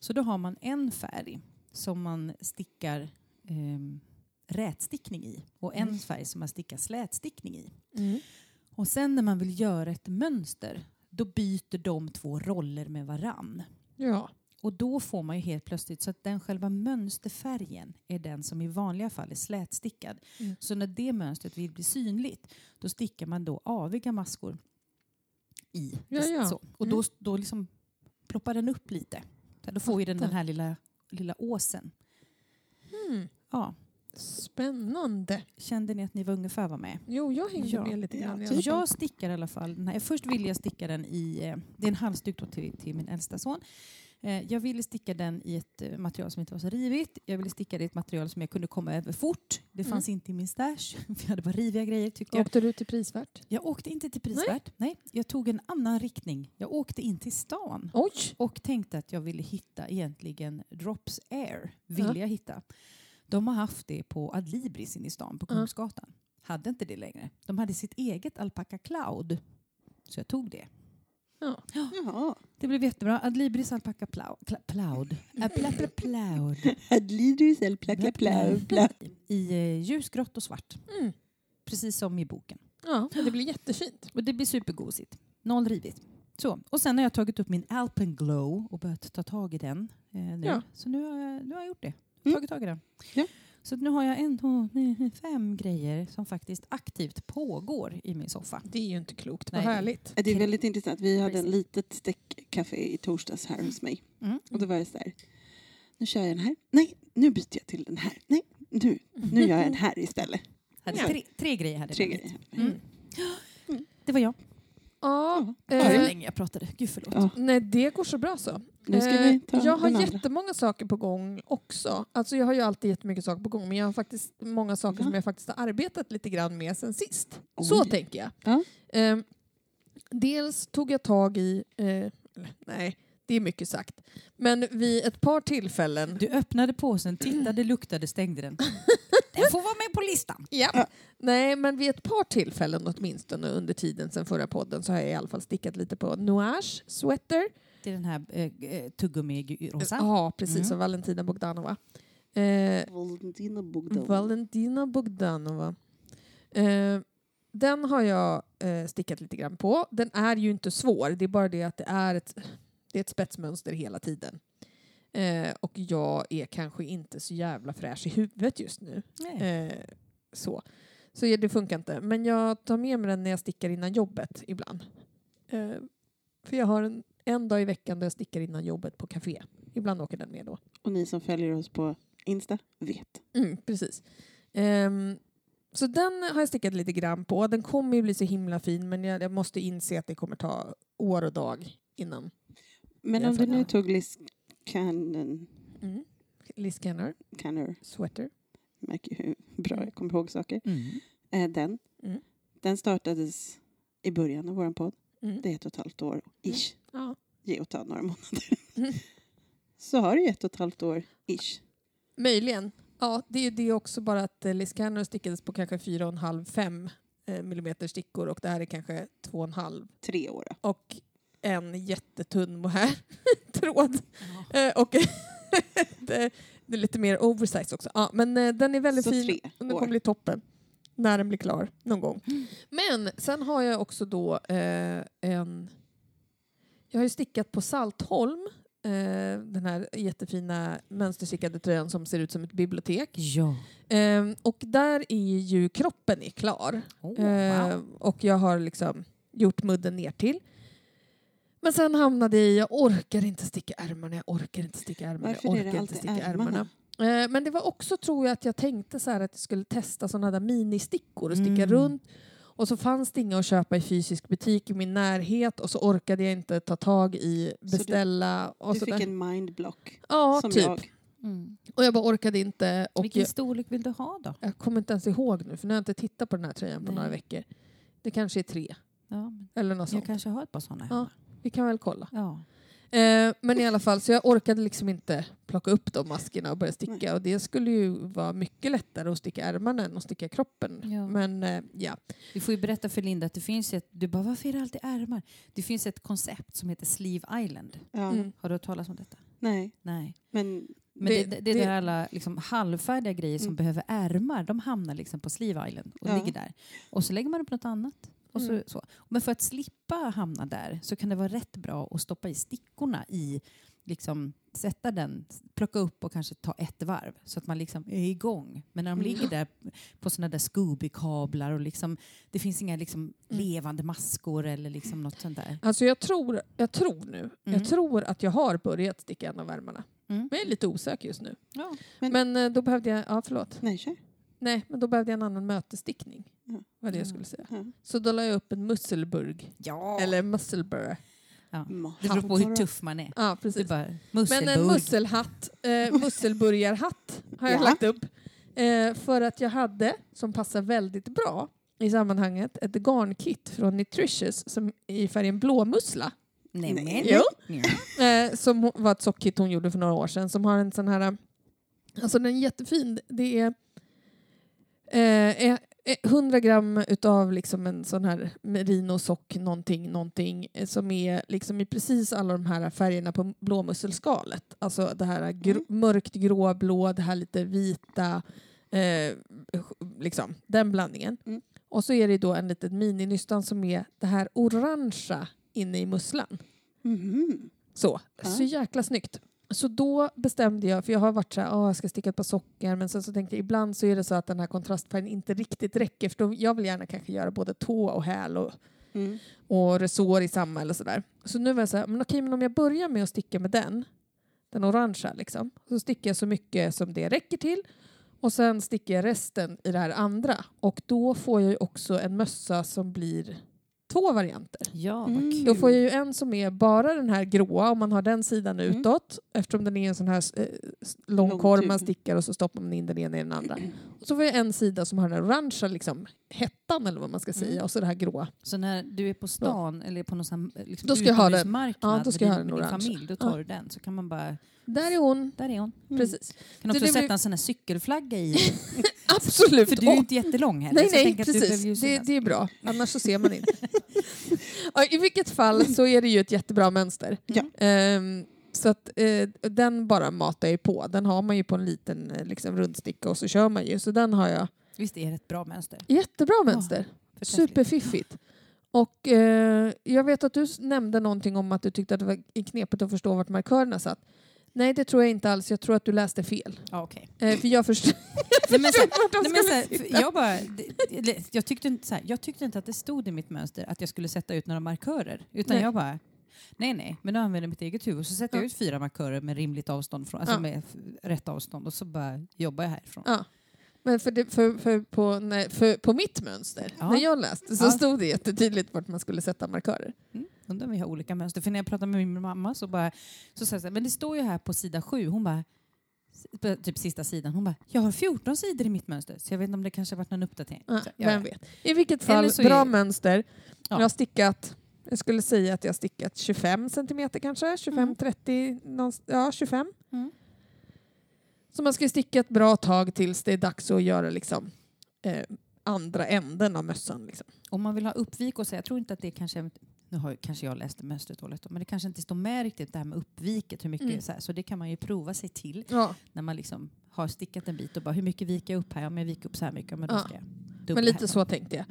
Så då har man en färg som man stickar ehm, rätstickning i och en Mm. färg som man stickar slätstickning i. Mm. Och sen när man vill göra ett mönster då byter de två roller med varann. Ja. Och då får man ju helt plötsligt så att den själva mönsterfärgen är den som i vanliga fall är slätstickad. Mm. Så när det mönstret vill bli synligt då stickar man då aviga maskor i. Ja, ja. Så. Och Mm. då, då liksom ploppar den upp lite. Då får ju den den här lilla, lilla åsen. Mm. Ja. Spännande. Kände ni att ni var ungefär var med? Jo, jag hängde Ja. med lite Ja, grann. Så fall. jag stickar i alla fall, den här, först ville jag sticka den i, eh, det är en halsduk till, till min äldsta son. Eh, Jag ville sticka den i ett eh, material som inte var så rivigt. Jag ville sticka det i ett material som jag kunde komma över fort. Det Mm. fanns inte i min stash, jag hade bara riviga grejer tyckte jag. Åkte du till prisvärt? Jag åkte inte till prisvärt. Nej. jag tog en annan riktning. Jag åkte in till stan Oj! och tänkte att jag ville hitta egentligen Drops Air. Ville Ja. jag hitta. De har haft det på Adlibris inne i stan på Ja. Kungsgatan. Hade inte det längre. De hade sitt eget Alpaca Cloud. Så jag tog det. Ja. Jaha. Det blev jättebra. Adlibris Alpaca Ploud. Pla, ploud. Äh, pla, pla, ploud. Adlidus el placka plau plau. I eh, ljusgrått och svart. Mm. Precis som i boken. ja, det blir jättefint. Och det blir supergosigt. Noll rivigt. Så. Och sen har jag tagit upp min Alpenglow och börjat ta tag i den. Eh, nu. Ja. Så nu har, jag, nu har jag gjort det. Mm. Tagit tag i den. Ja. Så nu har jag en, två, fem grejer som faktiskt aktivt pågår i min soffa. Det är ju inte klokt. Nej, Vad det- härligt. Det är väldigt intressant. Vi hade en litet stäckcafé i torsdags här hos mig. Mm. Och då var det så här. Nu kör jag den här. Nej, nu byter jag till den här. Nej, nu, nu gör jag en här istället. Hade tre, tre grejer hade Tre grejer. Mm. Det var jag. Ja, så eh, länge jag pratade. Gud förlåt. Ja, nej, det går så bra så. nu ska Eh, vi ta jag har andra. jättemånga saker på gång också. Alltså jag har ju alltid jättemycket saker på gång men jag har faktiskt många saker Ja. som jag faktiskt har arbetat lite grann med sen sist. Så Oj. tänker jag. Ja. Eh, dels tog jag tag i, eh, nej det är mycket sagt, men vid ett par tillfällen Du öppnade påsen, tittade, luktade, stängde den. Den får vara med på listan. Ja. Ja. Nej, men vid ett par tillfällen åtminstone under tiden sen förra podden så har jag i alla fall stickat lite på Noage Sweater. Det är den här eh, eh, tuggummi-rosa. Ja, precis, Mm. av Valentina Bogdanova. Eh, Valentina Bogdan. Valentina Bogdanova. Eh, den har jag eh, stickat lite grann på. Den är ju inte svår, det är bara det att det är ett, det är ett spetsmönster hela tiden. Eh, och jag är kanske inte så jävla fräsch i huvudet just nu. Eh, så. Så det funkar inte. Men jag tar med mig den när jag stickar innan jobbet ibland. Eh, för jag har en, en dag i veckan där jag stickar innan jobbet på café. Ibland åker den med då. Och ni som följer oss på Insta vet. Mm, precis. Ehm, så den har jag stickat lite grann på. Den kommer ju bli så himla fin men jag, jag måste inse att det kommer ta år och dag innan. Men om du nu tog Cannon, Mm. Liz Kenner, Canner, Sweater. märker ju hur bra jag kommer ihåg saker. Mm. Eh, den, Mm. den startades i början av vår podd. Mm. Det är ett och ett halvt år, ish. Ja. Ge och ta några månader. Mm. Så har du ju ett och ett halvt år, ish. Möjligen. Ja, det är det också bara att eh, Liz Kenner stickades på kanske 4,5-5 eh, millimeter stickor och det här är kanske 2,5 Tre år. då. och en jättetunn mohair-tråd. Ja. Eh, och det, det är lite mer oversize också. Ja, men eh, den är väldigt Så fin. och Den kommer bli toppen. när den blir klar någon gång. Men sen har jag också då eh, en... Jag har ju stickat på Saltholm, eh, den här jättefina mönsterstickade tröjan som ser ut som ett bibliotek. Ja. Eh, och där är ju kroppen är klar. Oh, wow. och jag har liksom gjort mudden ner till. Men sen hamnade jag i, jag orkar inte sticka ärmarna, jag orkar inte sticka ärmarna, Varför jag är orkar det inte sticka ärmarna? ärmarna. Eh, men det var också, tror jag, att jag tänkte så här att jag skulle testa sådana där ministickor och sticka Mm. runt. Och så fanns det inga att köpa i fysisk butik i min närhet och så orkade jag inte ta tag i du- beställa. och Du så fick där. en mindblock. Ja, som typ. jag. Mm. Och jag bara orkade inte. Och Vilken jag, storlek vill du ha då? jag kommer inte ens ihåg nu, för nu har jag inte tittat på den här tröjan på Nej. några veckor. Det kanske är tre, Ja, men eller något jag sånt. kanske har ett par sådana Ja. Vi kan väl kolla. Ja. Eh, men i alla fall, så jag orkade liksom inte plocka upp de maskerna och börja sticka. Nej. Och det skulle ju vara mycket lättare att sticka ärmarna än att sticka kroppen. Ja. Men eh, ja. Vi får ju berätta för Linda att det finns ett... Du bara, varför är det alltid ärmar? Det finns ett koncept som heter Sleeve Island. Ja. Mm. Har du hört talas om detta? Nej, Nej. men Men Det- det, det, det, det- är där alla liksom, halvfärdiga grejer som Mm. behöver ärmar, de hamnar liksom på Sleeve Island och Ja. ligger där. Och så lägger man upp något annat. Och så, Mm. så. Men för att slippa hamna där så kan det vara rätt bra att stoppa i stickorna i, liksom, sätta den, plocka upp och kanske ta ett varv så att man liksom är igång. Men när de Mm. ligger där på sådana där Scooby-kablar och liksom, det finns inga liksom, Mm. levande maskor eller liksom något sånt där. Alltså jag tror, jag tror nu, Mm. jag tror att jag har börjat sticka en av ärmarna. Mm. Men jag är lite osäker just nu. Ja. Men- Men, eh, då behövde jag, ja förlåt. nej, kör. Nej, men då behövde jag en annan mötesstickning. Ja. Var det jag Ja. skulle säga. Ja. Så då la jag upp en musselburg. ja. Eller musselburr. ja. Det beror på hur tuff man är. Ja, precis. bara, Men en musselhatt, eh, musselburgarhatt har jag Ja. lagt upp. Eh, för att jag hade, som passar väldigt bra i sammanhanget, ett garnkit från Nutritious som i färgen blåmussla. Nej, Nej. Jo. Ja. Eh, som var ett sockkit hon gjorde för några år sedan som har en sån här... Alltså den är jättefin. Det är eh, 100 gram utav liksom en sån här merinosock någonting, någonting eh, som är liksom i precis alla de här färgerna på blåmusselskalet. Alltså det här gr- Mm. mörkt gråblå, det här lite vita, eh, liksom den blandningen. Mm. Och så är det då en liten mininystan som är det här orangea inne i musslan. Mhm. Så, så jäkla snyggt. Så då bestämde jag, för jag har varit så här, "Åh, jag ska sticka ett par sockor, men sen så tänkte jag ibland så är det så att den här kontrastfärgen inte riktigt räcker, för då, jag vill gärna kanske göra både tå och häl och, Mm. och resår i samma eller sådär. Så nu var jag så här, men okej, men om jag börjar med att sticka med den, den orangea liksom, så stickar jag så mycket som det räcker till och sen stickar jag resten i det här andra. Och då får jag ju också en mössa som blir två varianter. Ja, vad Mm. kul. Då får jag ju en som är bara den här gråa om man har den sidan Mm. utåt eftersom den är en sån här eh, lång Lång korv man stickar och så stoppar man in den ena i den andra. Och så får jag en sida som har den orangea liksom, hettan eller vad man ska säga Mm. och så det här gråa. Så när du är på stan eller på någon sån här, liksom Då ska jag ha den. utomhusmarknad Ja, då ska jag med ha din, den med din orange. familj, då tar du den. Så kan man bara, Där är hon. där är hon. Mm. Precis. Kan också sätta blir- en sån här cykelflagga i. Absolut. För du är ju inte jättelång heller. Nej, nej, precis. Det, det är bra. Annars så ser man inte. I vilket fall så är det ju ett jättebra mönster. Ja. Ehm, så att eh, den bara matar jag på. Den har man ju på en liten eh, liksom, rundsticka och så kör man ju. Så den har jag. Visst är det ett bra mönster? Jättebra mönster. Förträffligt. Superfiffigt. Och eh, jag vet att du nämnde någonting om att du tyckte att det var knepigt att förstå vart markörerna satt. Nej, det tror jag inte alls. Jag tror att du läste fel. Ja, okej. Eh, för jag förstod Nej, men så här, vart de nej, men så skulle här, sitta. för jag, bara, jag, tyckte inte, så här, jag tyckte inte att det stod i mitt mönster att jag skulle sätta ut några markörer. Utan Nej. jag bara, nej nej, men då använder jag mitt eget huvud. Så sätter jag Ja. ut fyra markörer med rimligt avstånd, från, alltså Ja. med rätt avstånd och så bara jobbar jag härifrån. Ja. Men för, det, för, för, på, nej, för på mitt mönster, Ja. när jag läste, så Ja. stod det jättetydligt vart man skulle sätta markörer. Mm. Undrar om vi har olika mönster. För när jag pratade med min mamma så bara, så sa jag så här, men det står ju här på sida sju. Hon bara, på typ sista sidan, hon bara, jag har 14 sidor i mitt mönster. Så jag vet inte om det kanske varit någon uppdatering. Ja, Så, vem vet. I vilket fall, bra är- mönster. Ja. Jag har stickat, jag skulle säga att jag har stickat 25 centimeter kanske, 25-30, någonst- ja 25. Mm. Så man ska sticka ett bra tag tills det är dags att göra liksom, eh, andra änden av mössan. Liksom. Om man vill ha uppvik och så, jag tror inte att det kanske, nu har kanske jag läst mönstret dåligt, då, men det kanske inte står med riktigt det här med uppviket, hur mycket Mm. så, här, så det kan man ju prova sig till Ja. när man liksom har stickat en bit och bara hur mycket viker jag upp här? Om jag viker upp så här mycket, men då Ja. ska jag. Men lite så tänkte jag.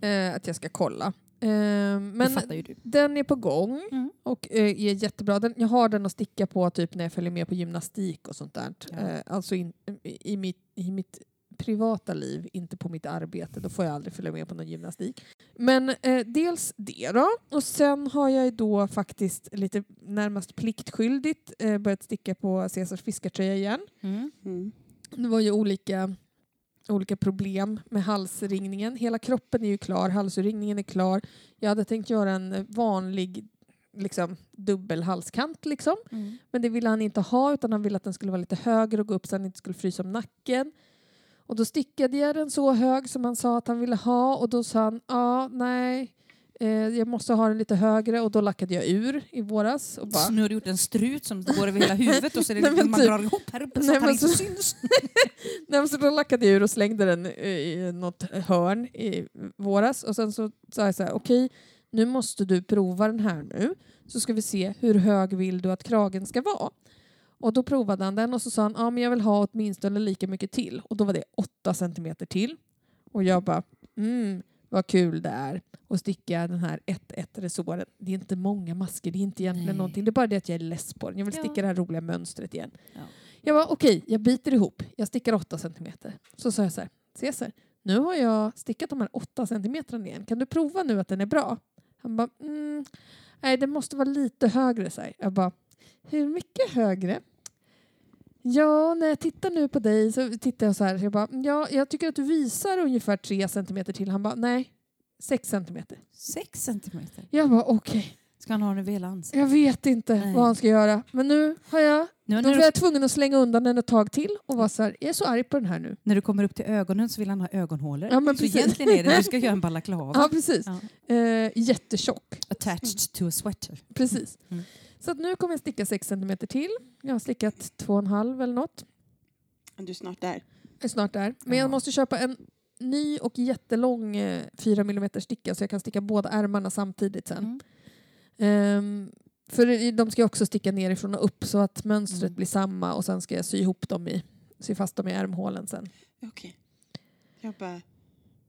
Ja, Eh, att jag ska kolla. Eh, men fattar ju du. den är på gång Mm. och eh, är jättebra. Den, jag har den att sticka på typ när jag följer med på gymnastik och sånt där. Ja. Eh, alltså in, i, mitt, i mitt privata liv, inte på mitt arbete. Då får jag aldrig följa med på någon gymnastik. Men eh, dels det då. Och sen har jag då faktiskt lite närmast pliktskyldigt eh, börjat sticka på Caesars fiskartröja igen. Mm. Mm. Det var ju olika, olika problem med halsringningen. Hela kroppen är ju klar, halsringningen är klar. Jag hade tänkt göra en vanlig liksom, dubbel halskant liksom. Mm. Men det ville han inte ha utan han ville att den skulle vara lite högre och gå upp så han inte skulle frysa om nacken. Och då stickade jag den så hög som han sa att han ville ha och då sa han ja, nej, eh, jag måste ha den lite högre och då lackade jag ur i våras. Och bara, Så nu har du gjort en strut som går över hela huvudet och så är det liksom, man typ. drar ihop här uppe så Nej, att han inte så- syns. Nej, men så då lackade jag ur och slängde den i något hörn i våras. Och sen så sa jag så här, okej, nu måste du prova den här nu. Så ska vi se hur hög vill du att kragen ska vara. Och då provade han den och så sa han, ja men jag vill ha åtminstone lika mycket till. Och då var det 8 centimeter till. Och jag bara, mm, vad kul det är att sticka den här 1-1 resåren. Det är inte många masker, det är inte egentligen Nej. någonting. Det är bara det att jag är less på den. Jag vill Ja. sticka det här roliga mönstret igen. Ja. Jag var okej, jag biter ihop. Jag stickar 8 centimeter. Så sa jag så här, Cesar, nu har jag stickat de här 8 centimetrarna igen. Kan du prova nu att den är bra? Han bara, mm, nej det måste vara lite högre. Så här. Jag bara, hur mycket högre? Ja, när jag tittar nu på dig så tittar jag så här. Så jag bara, ja, jag tycker att du visar ungefär 3 centimeter till. Han bara, nej, 6 centimeter. Sex centimeter. Jag bara, okej, Ska han ha den hela ansiktet? jag vet inte Nej. vad han ska göra. Men nu har jag, Nu, då när, var du, jag tvungen att slänga undan den ett tag till och vara så här, jag är så arg på den här nu. när du kommer upp till ögonen så vill han ha ögonhålor. Ja, men så precis. egentligen är det du ska göra en balaklava. Ja, precis. Ja. Eh, jättetjock. Attached to a sweater. Precis. Mm. Så att nu kommer jag sticka 6 cm till. Jag har stickat 2,5 eller något. Du är snart där. Jag är snart där. Men Ja. jag måste köpa en ny och jättelång eh, 4 mm sticka så jag kan sticka båda ärmarna samtidigt sen. Mm. Ehm, för de ska också sticka nerifrån och upp så att mönstret Mm. blir samma och sen ska jag sy ihop dem i, sy fast dem i ärmhålen sen. Okej. Jag bara,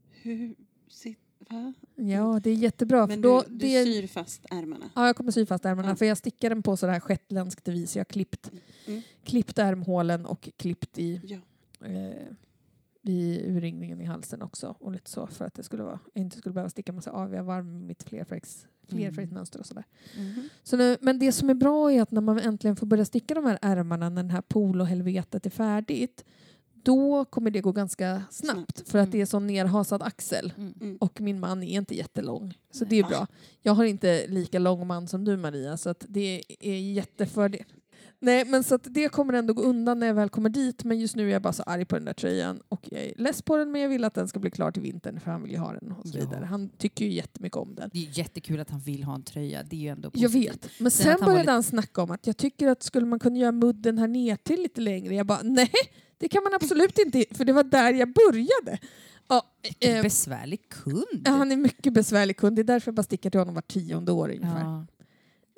hur... Sit, va? Ja, det är jättebra. Men då, du, du det, syr fast ärmarna? Ja, jag kommer sy fast ärmarna Ja. för jag stickar den på sådär shetländskt vis. Jag har klippt, Mm. klippt ärmhålen och klippt i, Ja. eh, i urringningen i halsen också. Och lite så för att det skulle vara, jag inte skulle behöva sticka massa aviga varv med mitt flerfärgs, flerfärgsmönster och sådär. Mhm. Så nu, men det som är bra är att när man äntligen får börja sticka de här ärmarna när den här polohelvetet är färdigt då kommer det gå ganska snabbt för att Mm. det är så nerhasad axel. Mm. Mm. Och min man är inte jättelång. Så Nej. det är bra. Jag har inte lika lång man som du Maria så att det är jättefördel. Nej men så det kommer ändå gå undan när jag väl kommer dit men just nu är jag bara så arg på den där tröjan och jag är less på den men jag vill att den ska bli klar till vintern för han vill ju ha den och så Ja. vidare. Han tycker ju jättemycket om den. Det är jättekul att han vill ha en tröja. Det är ju ändå Jag positivt. vet. Men Sen sen han började lite- han snacka om att jag tycker att skulle man kunna göra mudden här ner till lite längre? Jag bara nej, det kan man absolut inte för det var där jag började. Ja, eh, besvärlig kund. Ja, han är mycket besvärlig kund. Det är därför jag bara stickar till honom var tionde år ungefär. Ja,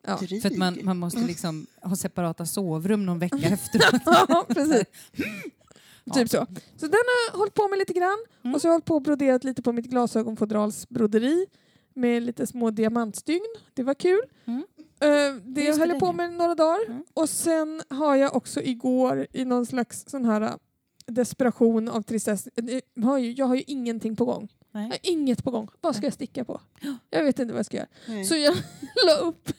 Ja, Dryg. för att man, man måste liksom ha separata sovrum någon vecka efteråt. ja precis. Typ så. Så den har jag hållit på med lite grann. Mm. Och så har jag hållit på och broderat lite på mitt glasögonfodralsbroderi med lite små diamantstygn. Det var kul. Mm. Eh, det Just höll jag på med några dagar. Mm. Och sen har jag också igår i någon slags sån här eh, desperation av tristess. eh, Jag har ju, jag har ju ingenting på gång. Nej. inget på gång. Vad ska jag sticka på? Jag vet inte vad jag ska göra. Nej. Så jag la upp,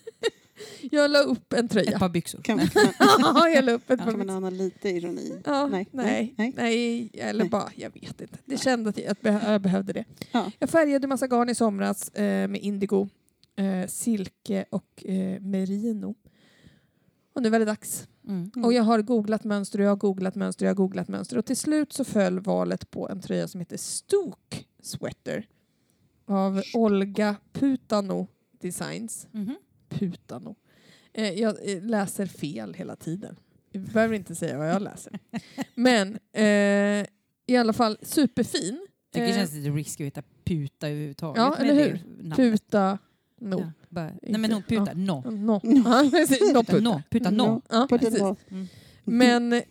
jag la upp en Ett tröja. par byxor. Kan, man, Ja, jag la upp ett Ja, par kan man ana lite ironi? Ja, Nej. nej, nej, Nej. eller Nej. bara, jag vet inte. Det kände att jag, att beh- jag behövde det. Ja. Jag färgade massa garn i somras eh, med indigo, eh, silke och eh, merino. Och nu var det dags. Mm. Mm. Och jag har googlat mönster och jag har googlat mönster och jag har googlat mönster. Och till slut så föll valet på en tröja som heter Stook Sweater av Olga Putano Designs. Mhm. Putano. Eh, jag eh, läser fel hela tiden. Jag behöver inte säga vad jag läser. Men eh, i alla fall superfin. tycker det Eh, känns lite risky att heta puta överhuvudtaget. Ja, eller det hur? Puta. No. Ja, bara, nej men hon puta, no. No. Ja, no puta. No, puta no. Ja, precis. då. Mm. Men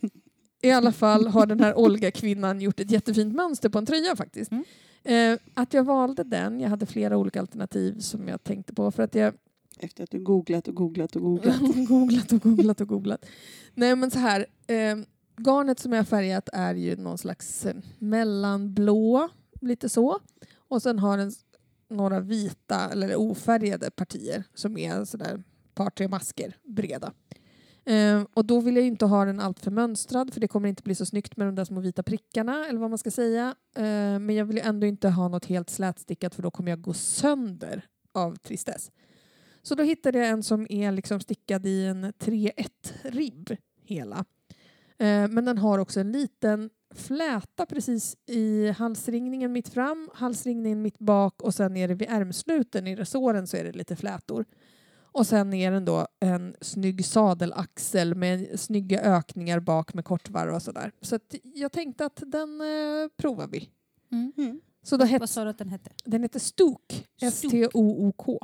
i alla fall har den här Olga-kvinnan gjort ett jättefint mönster på en tröja faktiskt. Mm. Eh, att jag valde den, jag hade flera olika alternativ som jag tänkte på för att jag efter att du googlat och googlat och googlat. googlat och googlat och googlat. Nej men så här, eh, garnet som jag har färgat är ju någon slags eh, mellanblå, lite så. Och sen har den några vita eller ofärgade partier som är sådär par tre masker breda. Eh, och då vill jag inte ha den alltför mönstrad för det kommer inte bli så snyggt med de där små vita prickarna eller vad man ska säga. Eh, men jag vill ändå inte ha något helt slätstickat för då kommer jag gå sönder av tristess. Så då hittade jag en som är liksom stickad i en 3-1 ribb hela. Eh, men den har också en liten fläta precis i halsringningen mitt fram, halsringningen mitt bak och sen nere vid ärmsluten i resåren så är det lite flätor. Och sen är den då en snygg sadelaxel med snygga ökningar bak med kortvarv och sådär. Så att jag tänkte att den eh, provar vi. Mm. Mm. Så då Vad het, sa du att den hette? den heter Stok. S-T-O-O-K.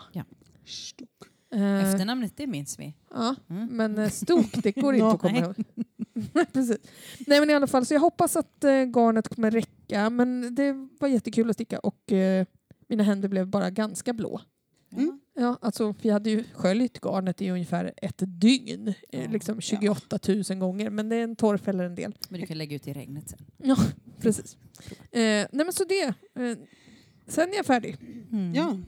Stok. Eh, Efternamnet, det minns vi. Ja, Mm. men eh, stok, det går inte att komma Nej. ihåg. Precis. Nej men i alla fall, så jag hoppas att eh, garnet kommer räcka. Men det var jättekul att sticka och eh, mina händer blev bara ganska blå. Mm. Ja, alltså vi hade ju sköljt garnet i ungefär ett dygn, eh, Ja. liksom 28 000 gånger. Men det är en torrfäller en del. Men du kan lägga ut i regnet sen. Ja, precis. Eh, nej men så det. Eh, sen är jag färdig. Mm. Ja.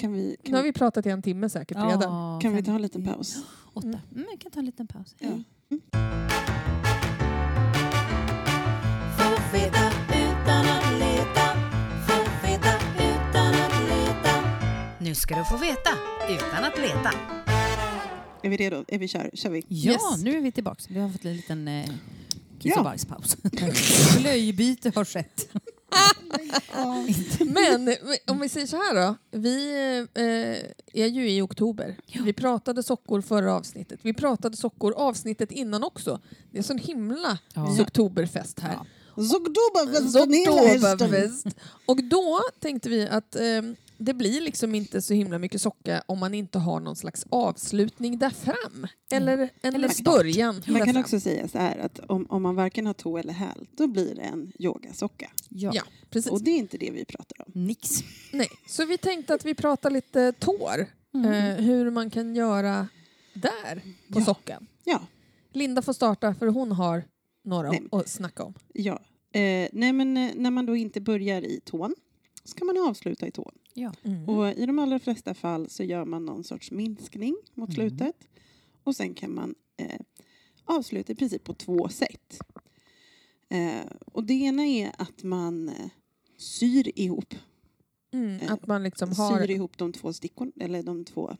Kan vi, Nu kan, har vi pratat i en timme säkert redan. Ja, kan vi ta en liten paus? Åtta. Mm. Mm, jag kan ta en liten paus. Ja. Leta. Nu ska du få veta utan att leta. Är vi redo? Är vi kör? Kör vi? Ja, Yes. nu är vi tillbaka. Vi har fått en liten eh, kiss Ja. och bajspaus. Blöjbyte har skett. Men om vi säger så här då. Vi eh, är ju i oktober. Vi pratade sockor förra avsnittet. Vi pratade sockor avsnittet innan också. Det är sån himla Ja. oktoberfest här. Ja. Oktoberfest. Och då tänkte vi att eh, det blir liksom inte så himla mycket socka om man inte har någon slags avslutning där fram. Eller en Eller eller början Man kan också säga så här att om, om man varken har tå eller häl, då blir det en yogasocka. Ja. Ja, precis. Och det är inte det vi pratar om. Nix. Nej. Så vi tänkte att vi pratar lite tår. Eh, hur man kan göra där på Ja. sockan. Ja. Linda får starta för hon har några Nej. att snacka om. ja. Eh, nej men eh, när man då inte börjar i tån ska man avsluta i tån. Mm. Och i de allra flesta fall så gör man någon sorts minskning mot Mm. slutet. Och sen kan man eh, avsluta i princip på två sätt. Eh, och det ena är att man eh, syr ihop, Mm, Eh, att man liksom har, syr ihop de två stickorna, eller de två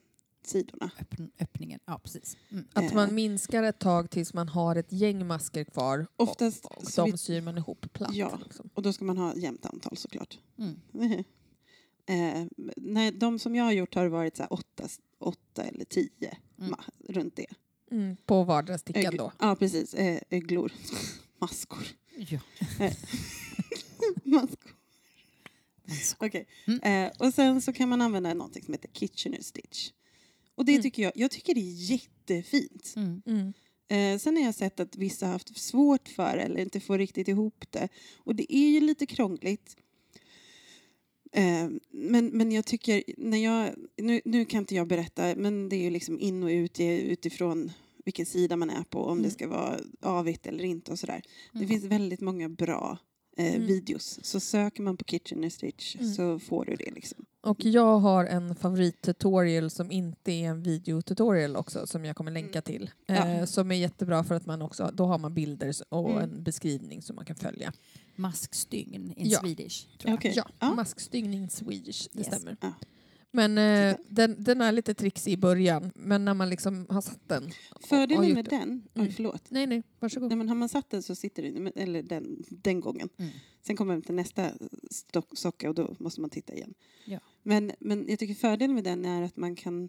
sidorna. Öppn, öppningen. Ja, precis. Mm. att eh. man minskar ett tag tills man har ett gäng masker kvar. Oftast och, och så de vi- syr man ihop platt. Ja. Liksom. Och då ska man ha jämnt antal såklart. Mm. eh, nej, de som jag har gjort har varit så här åtta, åtta eller tio, Mm. ma, runt det. Mm, på vardera stickan då. Ja, precis. Eh, öglor. Maskor. Ja. Maskor. Maskor. Okej. Mm. Eh, och sen så kan man använda någonting som heter Kitchener Stitch. Och det Mm. tycker jag, jag tycker det är jättefint. Mm. Mm. Eh, sen har jag sett att vissa har haft svårt för eller inte får riktigt ihop det. Och det är ju lite krångligt. Eh, men, men jag tycker, när jag, nu, nu kan inte jag berätta, men det är ju liksom in och ut utifrån vilken sida man är på, om Mm. det ska vara avigt eller inte och sådär. Det Mm. finns väldigt många bra eh, Mm. videos. Så söker man på Kitchener Stitch Mm. så får du det liksom. Och jag har en favorittutorial som inte är en videotutorial också som jag kommer länka till. Ja. Eh, som är jättebra för att man också, då har man bilder och Mm. en beskrivning som man kan följa. Maskstygn in Ja. Swedish. Tror jag. Okej. Ja, Ja. maskstygning Swedish, det Yes. stämmer. Ja. Men eh, den, den är lite trixig i början, men när man liksom har satt den. Fördelen med den, oj Mm. förlåt, Nej, nej, varsågod. Nej, men har man satt den så sitter den, eller den, den gången. Mm. Sen kommer man till nästa stock, socka och då måste man titta igen. Ja. Men, men jag tycker fördelen med den är att man kan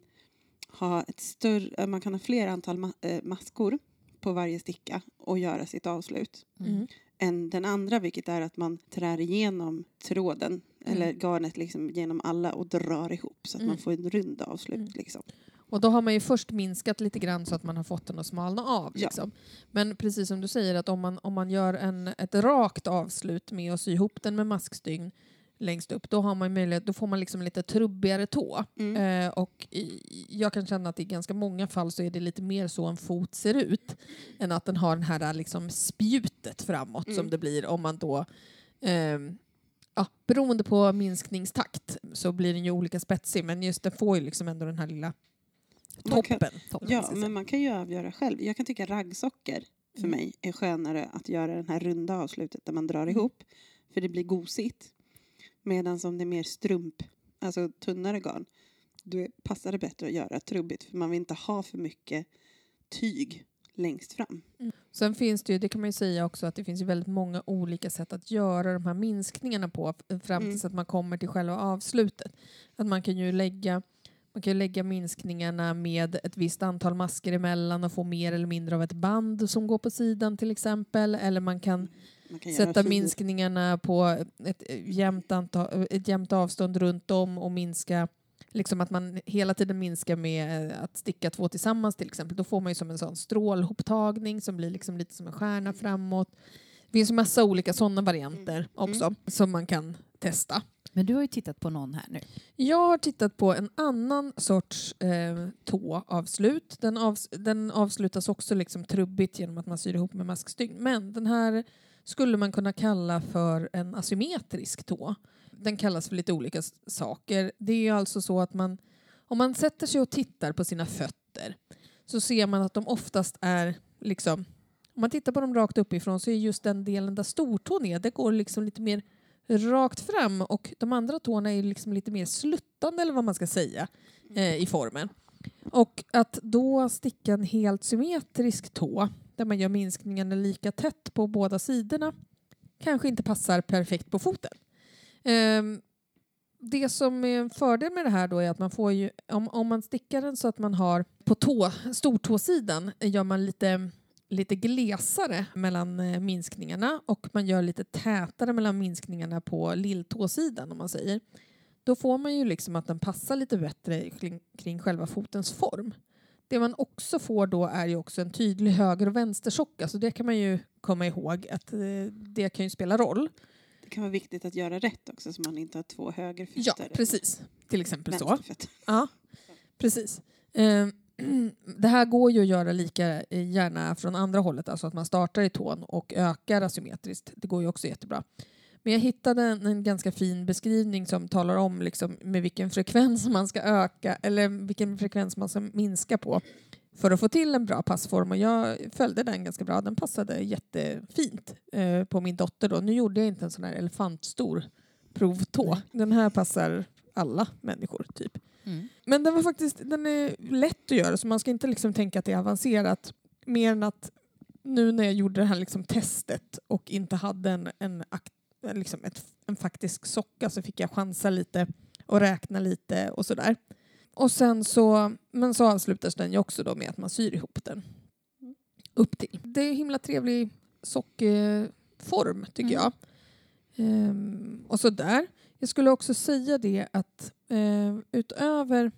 ha ett större, man kan ha fler antal ma- eh, maskor på varje sticka och göra sitt avslut Mm. än den andra vilket är att man trär igenom tråden Mm. eller garnet liksom genom alla och drar ihop så att man Mm. får en rund avslut. Mm. Liksom. Och då har man ju först minskat lite grann så att man har fått den att smalna av. Ja. Liksom. Men precis som du säger, att om man, om man gör en, ett rakt avslut med att sy ihop den med maskstygn längst upp, då, har man möjlighet, då får man liksom lite trubbigare tå. Mm. Eh, och i, jag kan känna att i ganska många fall så är det lite mer så en fot ser ut än att den har den här liksom spjutet framåt Mm. som det blir om man då ehm, Ja, beroende på minskningstakt så blir den ju olika spetsig men just den får ju liksom ändå den här lilla Man kan- toppen. Ja, men säga. man kan ju avgöra själv. Jag kan tycka raggsockor för Mm. mig är skönare att göra den här runda avslutet där man drar Mm. ihop. För det blir gosigt. Medan om det är mer strump, alltså tunnare garn, då passar det bättre att göra trubbigt. För man vill inte ha för mycket tyg längst fram. Sen finns det ju, det kan man ju säga också, att det finns ju väldigt många olika sätt att göra de här minskningarna på fram Mm. tills att man kommer till själva avslutet. Att man kan ju lägga man kan lägga minskningarna med ett visst antal masker emellan och få mer eller mindre av ett band som går på sidan till exempel. Eller man kan Man kan sätta minskningarna på ett jämnt, antal, ett jämnt avstånd runt om och minska Liksom att man hela tiden minskar med eh, att sticka två tillsammans till exempel. Då får man ju som en sån strålhoptagning som blir liksom lite som en stjärna framåt. Det finns massa olika sådana varianter också som man kan testa. Men du har ju tittat på någon här nu. Jag har tittat på en annan sorts eh, tåavslut. Den, avs den avslutas också liksom trubbigt genom att man syr ihop med maskstygn. Men den här skulle man kunna kalla för en asymmetrisk tå. Den kallas för lite olika saker. Det är alltså så att man, om man sätter sig och tittar på sina fötter så ser man att de oftast är liksom om man tittar på dem rakt uppifrån så är just den delen där stortån är, det går liksom lite mer rakt fram och de andra tårna är liksom lite mer sluttande eller vad man ska säga eh, i formen. Och att då sticka en helt symmetrisk tå där man gör minskningarna lika tätt på båda sidorna kanske inte passar perfekt på foten. Ehm, det som är en fördel med det här då är att man får ju, om, om man stickar den så att man har på tå, stortåsidan gör man lite lite glesare mellan eh, minskningarna och man gör lite tätare mellan minskningarna på lilltåsidan om man säger. Då får man ju liksom att den passar lite bättre kring, kring själva fotens form. Det man också får då är ju också en tydlig höger och vänstersocka så det kan man ju komma ihåg att eh, det kan ju spela roll. Kan vara viktigt att göra rätt också så man inte har två högerfötter. Ja, precis. Till exempel så. Ja, precis. Eh, det här går ju att göra lika gärna från andra hållet, alltså att man startar i tån och ökar asymmetriskt. Det går ju också jättebra. Men jag hittade en, en ganska fin beskrivning som talar om liksom med vilken frekvens man ska öka eller vilken frekvens man ska minska på för att få till en bra passform. Och jag följde den ganska bra. Den passade jättefint eh, på min dotter. Då. Nu gjorde jag inte en sån här elefantstor provtå. Den här passar alla människor, typ. Mm. Men den var faktiskt den är lätt att göra så man ska inte liksom tänka att det är avancerat. Mer än att nu när jag gjorde det här liksom testet och inte hade en, en, liksom ett, en faktisk socka så fick jag chansa lite och räkna lite och sådär. Och sen så, men så avslutas den ju också då med att man syr ihop den upp till. Det är himla trevlig sockform tycker Mm. jag. Ehm, och så där. Jag skulle också säga det att eh, utöver,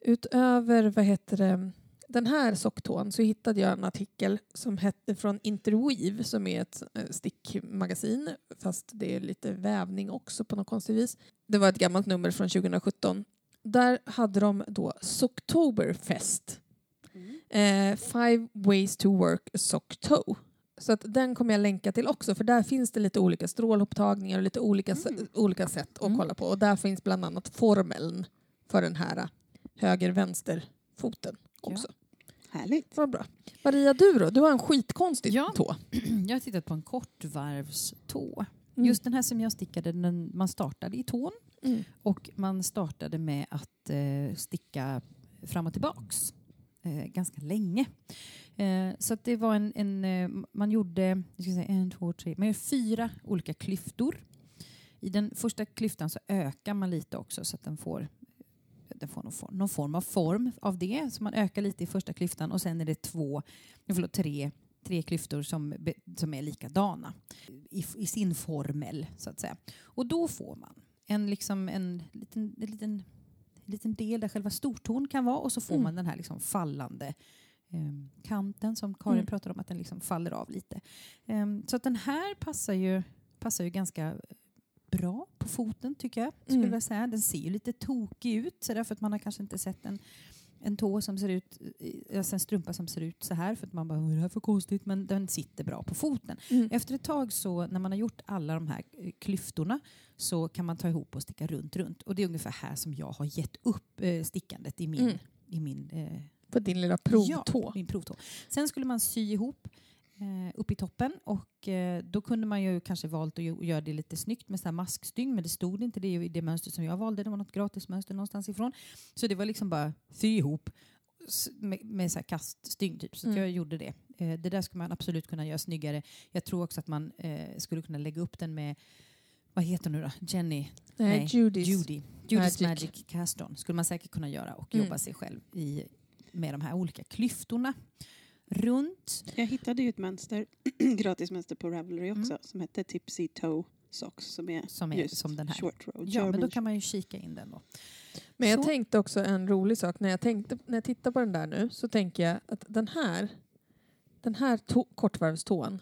utöver vad heter det, den här socktån så hittade jag en artikel som hette från Interweave som är ett eh, stickmagasin fast det är lite vävning också på något konstigt vis. Det var ett gammalt nummer från 2017. Där hade de då Socktoberfest. Mm. Eh, five ways to work a. Så att den kommer jag länka till också för där finns det lite olika strålhopptagningar och lite olika, s- olika sätt att Mm. kolla på. Och där finns bland annat formeln för den här eh, höger-vänster-foten också. Härligt. Vad bra. Maria, du då? Du har en skitkonstig Ja. tå. Jag har tittat på en kortvarvstå. Mm. Just den här som jag stickade, den, man startade i tån Mm. och man startade med att eh, sticka fram och tillbaks eh, ganska länge. Eh, så att det var en, en eh, man gjorde ska säga, en, två, tre, man gjorde fyra olika klyftor. I den första klyftan så ökar man lite också så att den får den får någon form, någon form av form av det. Så man ökar lite i första klyftan och sen är det två, eh, förlåt, tre, tre klyftor som, som är likadana i, i sin formel så att säga. Och då får man en, liksom en, liten, en liten, en liten del där själva stortån kan vara och så får Mm. man den här liksom fallande em, kanten som Karin Mm. pratade om att den liksom faller av lite. Em, så att den här passar ju, passar ju ganska bra på foten tycker jag. Skulle Mm. jag säga. Den ser ju lite tokig ut så därför att man har kanske inte sett en, en tå som ser ut, alltså en strumpa som ser ut så här för att man bara, vad är det här för konstigt? Men den sitter bra på foten. Mm. Efter ett tag så när man har gjort alla de här eh, klyftorna så kan man ta ihop och sticka runt, runt. Och det är ungefär här som jag har gett upp eh, stickandet i min, Mm. i min eh, På din lilla provtå. Ja, min provtå. Sen skulle man sy ihop eh, upp i toppen och eh, då kunde man ju kanske valt att gö- göra det lite snyggt med så här maskstygn men det stod inte det i det mönster som jag valde. Det var något gratismönster någonstans ifrån. Så det var liksom bara sy ihop med, med så här kaststygn typ. Så Mm. jag gjorde det. Eh, det där skulle man absolut kunna göra snyggare. Jag tror också att man eh, skulle kunna lägga upp den med vad heter hon nu då? Jenny? Nej, Nej, Judys. Judy. Judys Magic. Magic, Cast-On skulle man säkert kunna göra och Mm. jobba sig själv i, med de här olika klyftorna runt. Jag hittade ju ett mönster, gratismönster på Ravelry också, Mm. som hette Tipsy Toe Socks som är, Som är just som den här. short road. Ja, men då kan man ju kika in den då. Men jag Så. tänkte också en rolig sak. När jag, tänkte, när jag tittar på den där nu så tänker jag att den här, den här to- kortvarvstån,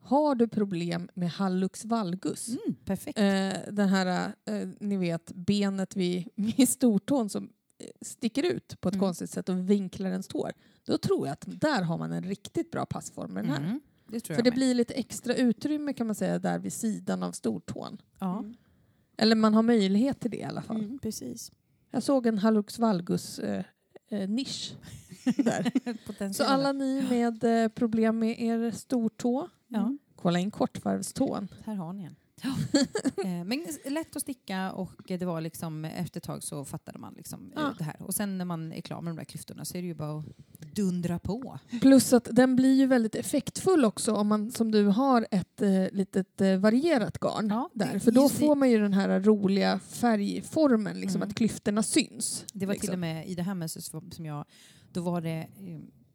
har du problem med hallux valgus, Mm, perfekt. eh, den här, eh, ni vet, benet vid, vid stortån som sticker ut på ett Mm. konstigt sätt och vinklar ens tår, då tror jag att där har man en riktigt bra passform med den här. Mm, det tror För det med. blir lite extra utrymme kan man säga där vid sidan av stortån. Ja, Mm. Eller man har möjlighet till det i alla fall. Mm. precis. Jag såg en hallux valgus eh, eh, nisch där. Så alla ni med eh, problem med er stortå, Ja, kolla in kortvarvstån. här har ni en. Eh, Men lätt att sticka och det var liksom efter ett tag så fattade man liksom eh, Ja. det här. Och sen när man är klar med de där klyftorna så är det ju bara att dundra på. Plus att den blir ju väldigt effektfull också om man som du har ett eh, litet eh, varierat garn Ja, där. är För då får man ju den här roliga färgformen, liksom Mm. att klyftorna syns. Det var till liksom. och med i det här mönstret som jag, då var det,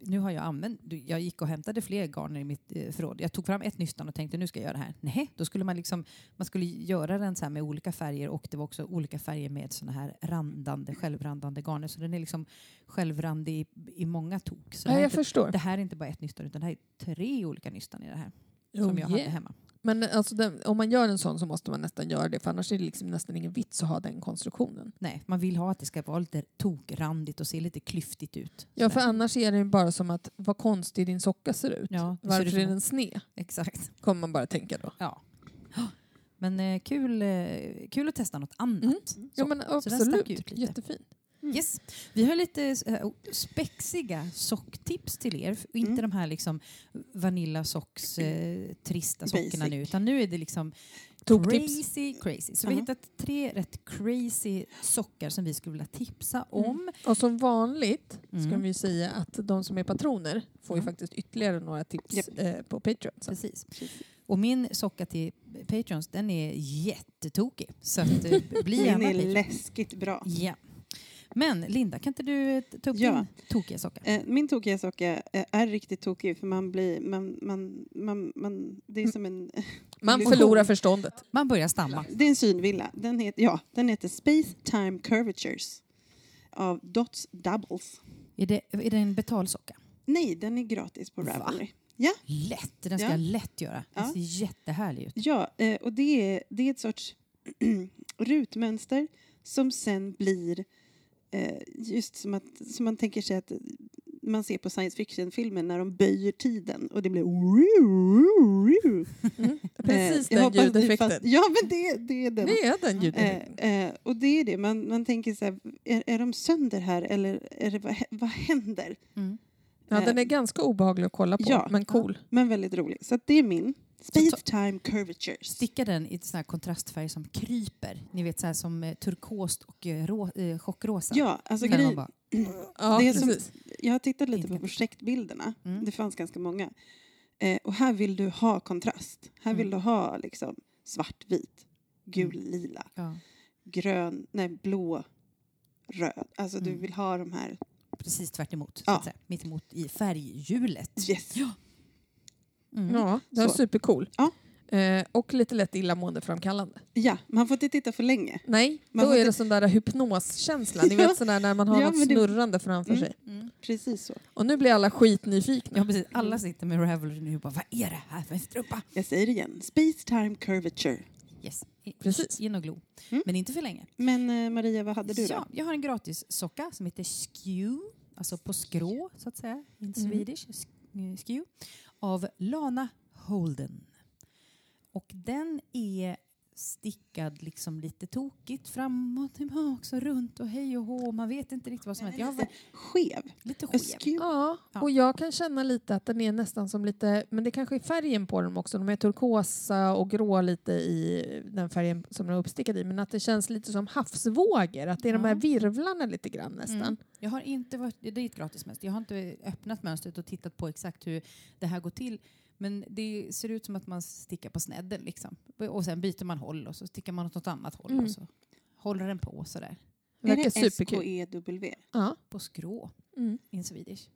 nu har jag använt, jag gick och hämtade fler garner i mitt eh, förråd. Jag tog fram ett nystan och tänkte nu ska jag göra det här. Nej, då skulle man liksom, man skulle göra den så här med olika färger och det var också olika färger med såna här randande, självrandande garner. Så den är liksom självrandig i, i många tok. Så Ja, jag inte, förstår. det här är inte bara ett nystan utan det här är tre olika nystan i det här. Oh, som jag hade yeah. hemma. Men alltså den, om man gör en sån så måste man nästan göra det för annars är det liksom nästan ingen vits att ha den konstruktionen. Nej, man vill ha att det ska vara lite tokrandigt och se lite klyftigt ut. Ja, för annars är det ju bara som att vad konstig din socka ser ut. Ja, ser Varför som är en- den sned? Exakt. Kommer man bara tänka då. Ja. Men eh, kul, eh, kul att testa något annat. Mm. Ja men Så den stack absolut, ut lite. jättefin. Mm. Yes. Vi har lite eh, spexiga socktips till er. Inte Mm. de här liksom Vanilla Socks eh, trista Basic. nu utan nu är det liksom crazy, crazy. Så vi Ja. har hittat tre rätt crazy sockar som vi skulle vilja tipsa Mm. om. Och som vanligt ska Mm. vi säga att de som är patroner får ju Mm. faktiskt ytterligare några tips Japp. eh, på Patreon. Så. Precis. Och min socka till Patreons den är jättetokig. Så att, bli Den är läskigt bra. Ja. Men Linda, kan inte du eh, ta upp Ja. din tokiga socka? Eh, Min tokiga socka eh, är riktigt tokig för man blir, man, man, man, man, det är som en, Man förlorar förståndet. Man börjar stamma. det är en synvilla. Den heter, ja, den heter Space Time Curvatures av Dots Doubles. Är det, är det en betalsocka? Nej, den är gratis på? Ravelry. Lätt, den ska Ja. jag lätt göra. Den Ja. ser jättehärlig ut. Ja, eh, och det är, det är ett sorts rutmönster som sen blir eh, just som att som man tänker sig att man ser på science fiction-filmer när de böjer tiden och det blir... Mm. Precis Eh, jag den ljudeffekten. fast- Ja, men det, det är den. Det är den ljudeffekten. Eh, eh, och det är det, man, man tänker så här, är, är de sönder här eller är det, vad, vad händer? Mm. Ja, den är eh, ganska obehaglig att kolla på, ja. men cool. Men väldigt rolig. Så att det är min. Space Time Curvatures. Sticka den i sån här kontrastfärg som kryper. Ni vet så här som eh, turkost och eh, rå, eh, chockrosa. Ja, alltså man grej, bara, Ja, det är som, precis. jag har tittat lite Inte på kan- projektbilderna. Mm. Det fanns ganska många. Eh, och här vill du ha kontrast. Här vill Mm. du ha liksom svart, vit, gul, lila, ja, grön, nej, blå, röd. Alltså du Mm. vill ha de här. precis tvärt emot, så Ja. att säga. Mitt emot i färghjulet. Yes. Mm. Ja, den är Så. supercool. Ja. Eh, och lite lätt illamåendeframkallande. Ja, man får inte titta för länge. Nej, Man då är inte- det sån där hypnoskänsla. Ni vet sån där när man har Ja, något det- snurrande framför Mm. sig. Mm. Precis så. Och nu blir alla skitnyfikna. Ja, precis. Alla sitter med Ravelry nu och bara, vad är det här för en strumpa? Jag säger det igen. Space Time Curvature. Yes. Precis. In och glo. Mm. Men inte för länge. Men eh, Maria, vad hade du då? Ja, jag har en gratis socka som heter Skew, alltså på skrå så att säga, in Mm. Swedish, eh, Skew, av Lana Holden. Och den är stickad liksom lite tokigt fram och tillbaka och runt och hej och hå. Man vet inte riktigt vad som händer. Jag är var lite skev. lite skev. Ja, Ja. och jag kan känna lite att den är nästan som lite, men det kanske är färgen på dem också. De är turkosa och grå lite i den färgen som de är uppstickade i. Men att det känns lite som havsvågor, att det är de här Ja. virvlarna lite grann nästan. Mm. Jag har inte varit, det är ett gratis mönster. Jag har inte öppnat mönstret och tittat på exakt hur det här går till. Men det ser ut som att man stickar på snedden liksom. Och sen byter man håll och så stickar man åt något annat håll Mm. och så håller den på sådär. Det verkar det superkul. S-K-E-W? Ja. På skrå Mm. in Swedish.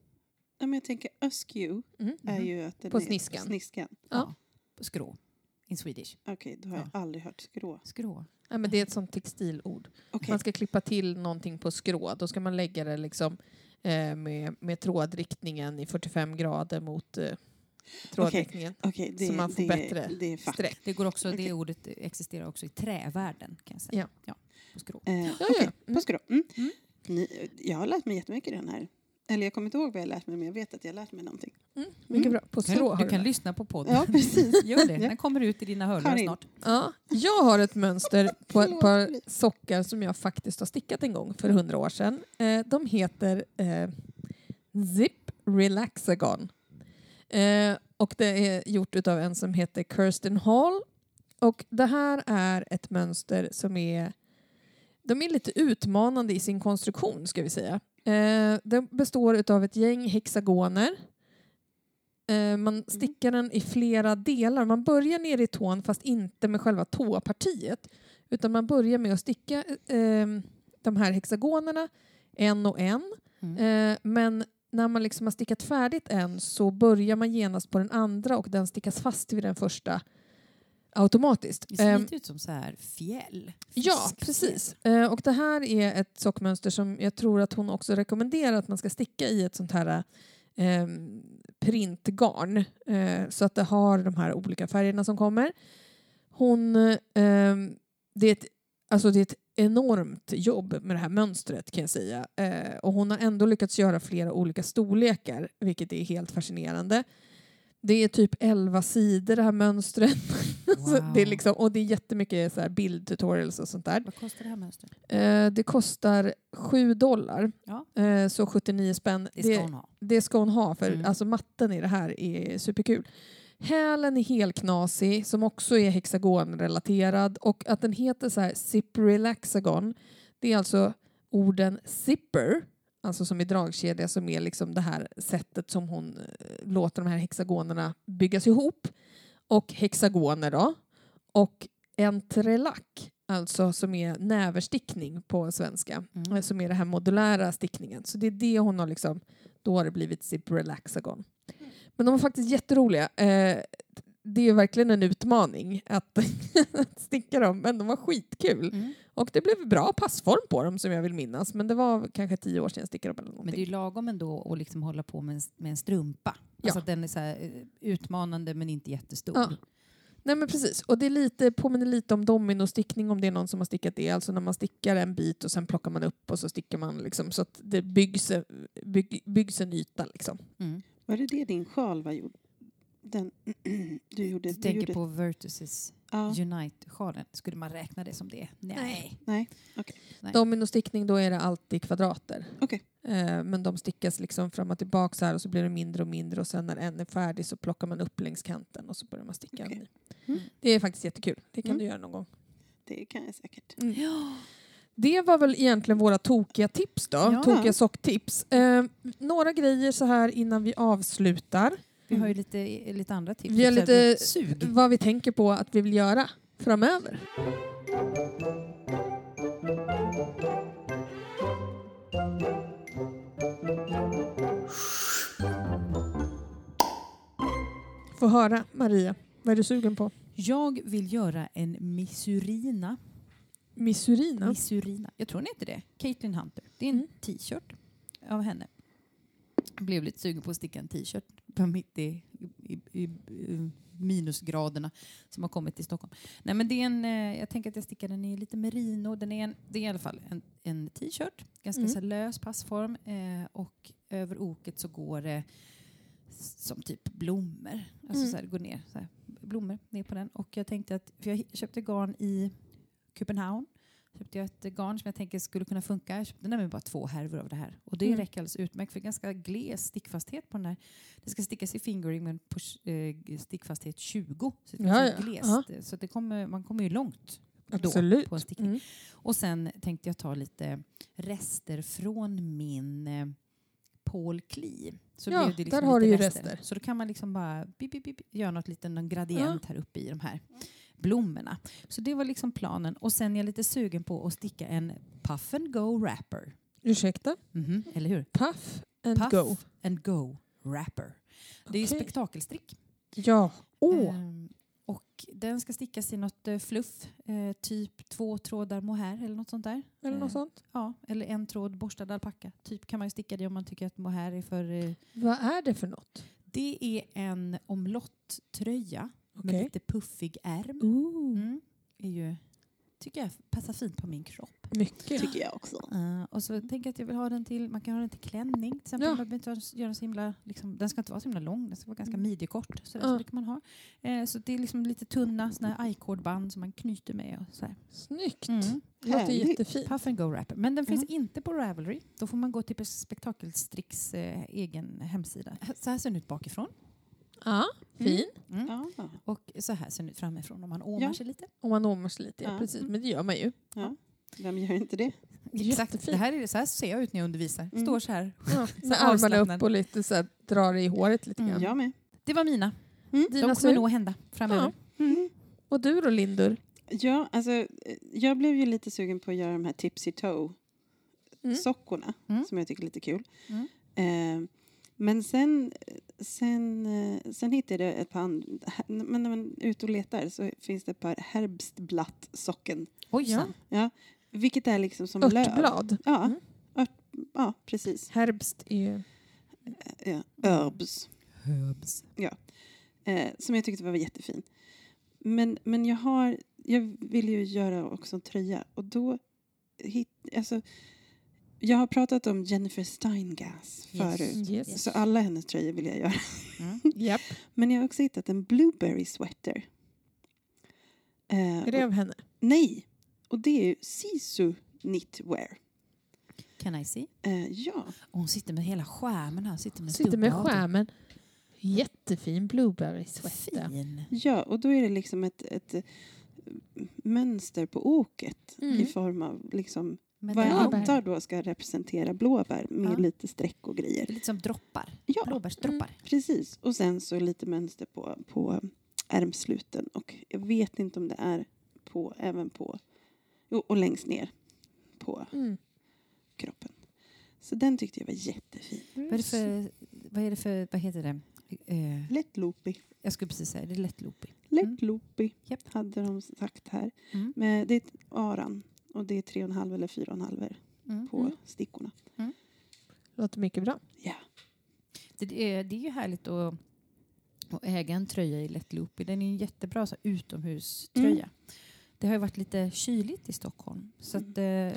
Ja, men jag tänker askew Mm. är ju att den På är sniskan. sniskan. Ja. På skrå in Swedish. Okej, då har jag Ja. aldrig hört skrå. Skrå. Ja, men det är ett sånt textilord. Okej, Man ska klippa till någonting på skrå. Då ska man lägga det liksom, eh, med, med trådriktningen i 45 grader mot eh, trådriktningen. okej, det, så man får det, bättre det är. Streck. Det, går också, Okej. det ordet existerar också i trävärlden kan jag säga. Ja. på skrå. Eh, Ja, ja. Mm. på skrå. Mm. Mm. Ni, jag har lärt mig jättemycket i den här. Eller jag kommer inte ihåg vad jag har lärt mig, men jag vet att jag har lärt mig någonting. Mm. Mycket bra. På har du du kan det. lyssna på podden. Ja, precis. Gör det. Ja. Den kommer ut i dina hörlurar snart. Ja, jag har ett mönster på ett par sockar som jag faktiskt har stickat en gång för hundra år sedan. Eh, de heter eh, Zip Relaxagon. Eh, och det är gjort av en som heter Kirsten Hall. Och det här är ett mönster som är de är lite utmanande i sin konstruktion ska vi säga. Eh, den består av ett gäng hexagoner. Eh, man stickar den i flera delar. Man börjar ner i tån fast inte med själva tåpartiet. Utan man börjar med att sticka eh, de här hexagonerna en och en. Mm. Eh, men när man liksom har stickat färdigt en så börjar man genast på den andra och den stickas fast vid den första automatiskt. Det ser Ehm, lite ut som så här fjäll. Ja, Fiskfjäll. precis. Eh, och det här är ett sockmönster som jag tror att hon också rekommenderar att man ska sticka i ett sånt här eh, printgarn. Eh, så att det har de här olika färgerna som kommer. Hon, eh, det, är ett, alltså det är ett enormt jobb med det här mönstret kan jag säga. Eh, och hon har ändå lyckats göra flera olika storlekar, vilket är helt fascinerande. Det är typ 11 sidor det här mönstret. Så det är Wow. liksom, och det är jättemycket så här bildtutorials och sånt där. Vad kostar det här mönstret? Eh, det kostar 7 dollar, Ja. eh, så 79 spänn. Det ska hon ha. det ska hon ha, för Mm. alltså, matten i det här är superkul. Hälen är helknasig, som också är hexagonrelaterad. Och att den heter så här Zip Relaxagon, det är alltså orden zipper, alltså som i dragkedja, som är liksom det här sättet som hon eh, låter de här hexagonerna byggas ihop. Och hexagoner då. Och entrelack, alltså som är näverstickning på svenska, Mm. eh, som är den här modulära stickningen. Så det är det hon har liksom, då har det blivit Zip Relaxagon. Men de var faktiskt jätteroliga. Eh, det är verkligen en utmaning att, att sticka dem, men de var skitkul. Mm. Och det blev bra passform på dem som jag vill minnas, men det var kanske tio år sedan jag stickade dem eller Men det är ju lagom ändå att liksom hålla på med en, med en strumpa. Ja. Alltså att den är så eh, utmanande men inte jättestor. Ja. Nej men precis, och det är lite, påminner lite om dominostickning om det är någon som har stickat det. Alltså när man stickar en bit och sen plockar man upp och så stickar man liksom så att det byggs, bygg, byggs en yta. Liksom. Mm. Var det det din sjal var gjord? Den, du gjorde? Du Du tänker gjorde på Vertices ja, Unite-sjalen. Skulle man räkna det som det? Nej. Nej. Nej. Dominostickning då är det alltid kvadrater. Okej. Eh, men de stickas liksom fram och tillbaka så här och så blir det mindre och mindre och sen när en är färdig så plockar man upp längs kanten och så börjar man sticka ny. Mm. Det är faktiskt jättekul. Det kan Mm. du göra någon gång. Det kan jag säkert. Ja. Det var väl egentligen våra tokiga tips då. Ja. Tokiga socktips. Eh, några grejer så här innan vi avslutar. Vi har ju lite, lite andra tips. Vi har lite- sug. Vad vi tänker på att vi vill göra framöver. Få höra, Maria. Vad är du sugen på? Jag vill göra en Missurina. Missurina? Missurina. Jag tror hon heter det. Caitlin Hunter. Det är en Mm. t-shirt av henne. Jag blev lite sugen på att sticka en t-shirt mitt i, i, i, minusgraderna som har kommit till Stockholm. Nej, men det är en, eh, jag tänker att jag stickar den i lite merino. Den är, en, det är i alla fall en, en t-shirt, ganska Mm. så lös passform eh, och över oket så går det som typ blommor. Alltså Mm. så här, går ner så här, blommor ner på den. Och jag tänkte att, för jag köpte garn i Köpenhamn. Köpte jag ett garn som jag tänker skulle kunna funka. Jag köpte nämligen bara två härvor av det här. Och det Mm. räcker alldeles utmärkt för ganska gles stickfasthet på den här. Det ska stickas i fingering med en push, eh, stickfasthet 20. Så det är Ja, ja, ja. glest. Så det kommer, man kommer ju långt då Absolut. på en stickning. Mm. Och sen tänkte jag ta lite rester från min eh, Paul Klee. Så Ja, liksom där har du ju rester. Så då kan man liksom bara bip, bip, bip, göra något liten någon gradient här uppe i de här blommorna. Så det var liksom planen. Och sen är jag lite sugen på att sticka en puff and go wrapper. Ursäkta? Mhm, eller hur? Puff and Puff go. and go wrapper. Det är ju spektakelstrick. Ja. Åh! Ehm, och den ska stickas i något eh, fluff, eh, typ två trådar mohair eller något sånt där. Eller eh, något sånt. Ja, eller en tråd borstad alpacka. Typ kan man ju sticka det om man tycker att mohair är för... Eh, Vad är det för något? det är en omlotttröja med Okej. lite puffig ärm. Ooh. Mm. är ju, tycker jag passar fint på min kropp. Mycket. Tycker jag också. Eh, och så tänker jag att jag vill ha den till, man kan ha den till klänning till exempel. Ja. Man inte göra den så himla, liksom, den ska inte vara så himla lång, den ska vara ganska midjekort. Så, Ja. så det kan man ha. Eh, så det är liksom lite tunna såna här i-cord-band som man knyter med. Och så här. Snyggt. Mm. Låter jättefint. Puff and go wrapper. Men den finns Mm. inte på Ravelry. Då får man gå till Spektakelstricks eh, egen hemsida. Så här ser den ut bakifrån. Ja, fin. Mm. Ja. Och så här ser den ut framifrån om man åmar Ja. sig lite. Om man åmar sig lite, ja, Ja. precis. Men det gör man ju. Vem gör inte det? Exakt. Det här är, så här ser jag ut när jag undervisar. Mm. Står så här. Ja, med armarna upp och lite så här, drar i håret lite Mm. grann. Jag med. Det var mina. Dina De kommer nog hända framöver. Ja. Mm. Och du då Lindur? Ja, alltså, jag blev ju lite sugen på att göra de här Tipsy Toe-sockorna Mm. som jag tycker är lite kul. Mm. Eh, men sen, sen, eh, sen hittade jag ett par andra, men när man är ute och letar så finns det ett par Herbstblatt-socken. Ojsan. Ja, vilket är liksom som löv. Örtblad. Ja, Mm. ört, ja, precis. Herbst är ju... Ja, herbs. Höbs. eh, som jag tyckte var jättefin. Men, men jag har, jag vill ju göra också en tröja och då hit, alltså, jag har pratat om Jennifer Steingas förut. Yes. Så alla hennes tröjor vill jag göra. Mm. Japp. Men jag har också hittat en blueberry sweater. Eh, Är det av henne? nej, och det är ju Sisu Knitwear. Can I see? Eh, ja, Och hon sitter med hela skärmen här. Sitter med, Sitter med skärmen. Jättefin blueberry sweater. Fin. ja, och då är det liksom ett, ett eh, mönster på oket Mm. i form av liksom Med Vad jag blåbär. antar då ska representera blåbär med Ja. lite streck och grejer. lite som droppar. Ja, Blåbärsdroppar. precis. Och sen så lite mönster på, på ärmsluten. Och jag vet inte om det är på, även på, jo, och längst ner på Mm. kroppen. Så den tyckte jag var jättefin. Vad är det för, vad är det för, vad heter det? Eh, Lätt loopy. jag skulle precis säga det, är lätt loopy. Lätt Mm. loopy Japp. hade de sagt här. Mm. Men det är ett aran och det är tre och en halv eller fyra och en halv Mm. på Mm. stickorna. Låter mycket bra. Ja. Det, är, det är ju härligt att, att äga en tröja i lätt loopy. Den är en jättebra så utomhuströja. Mm. Det har ju varit lite kyligt i Stockholm. Så att, eh,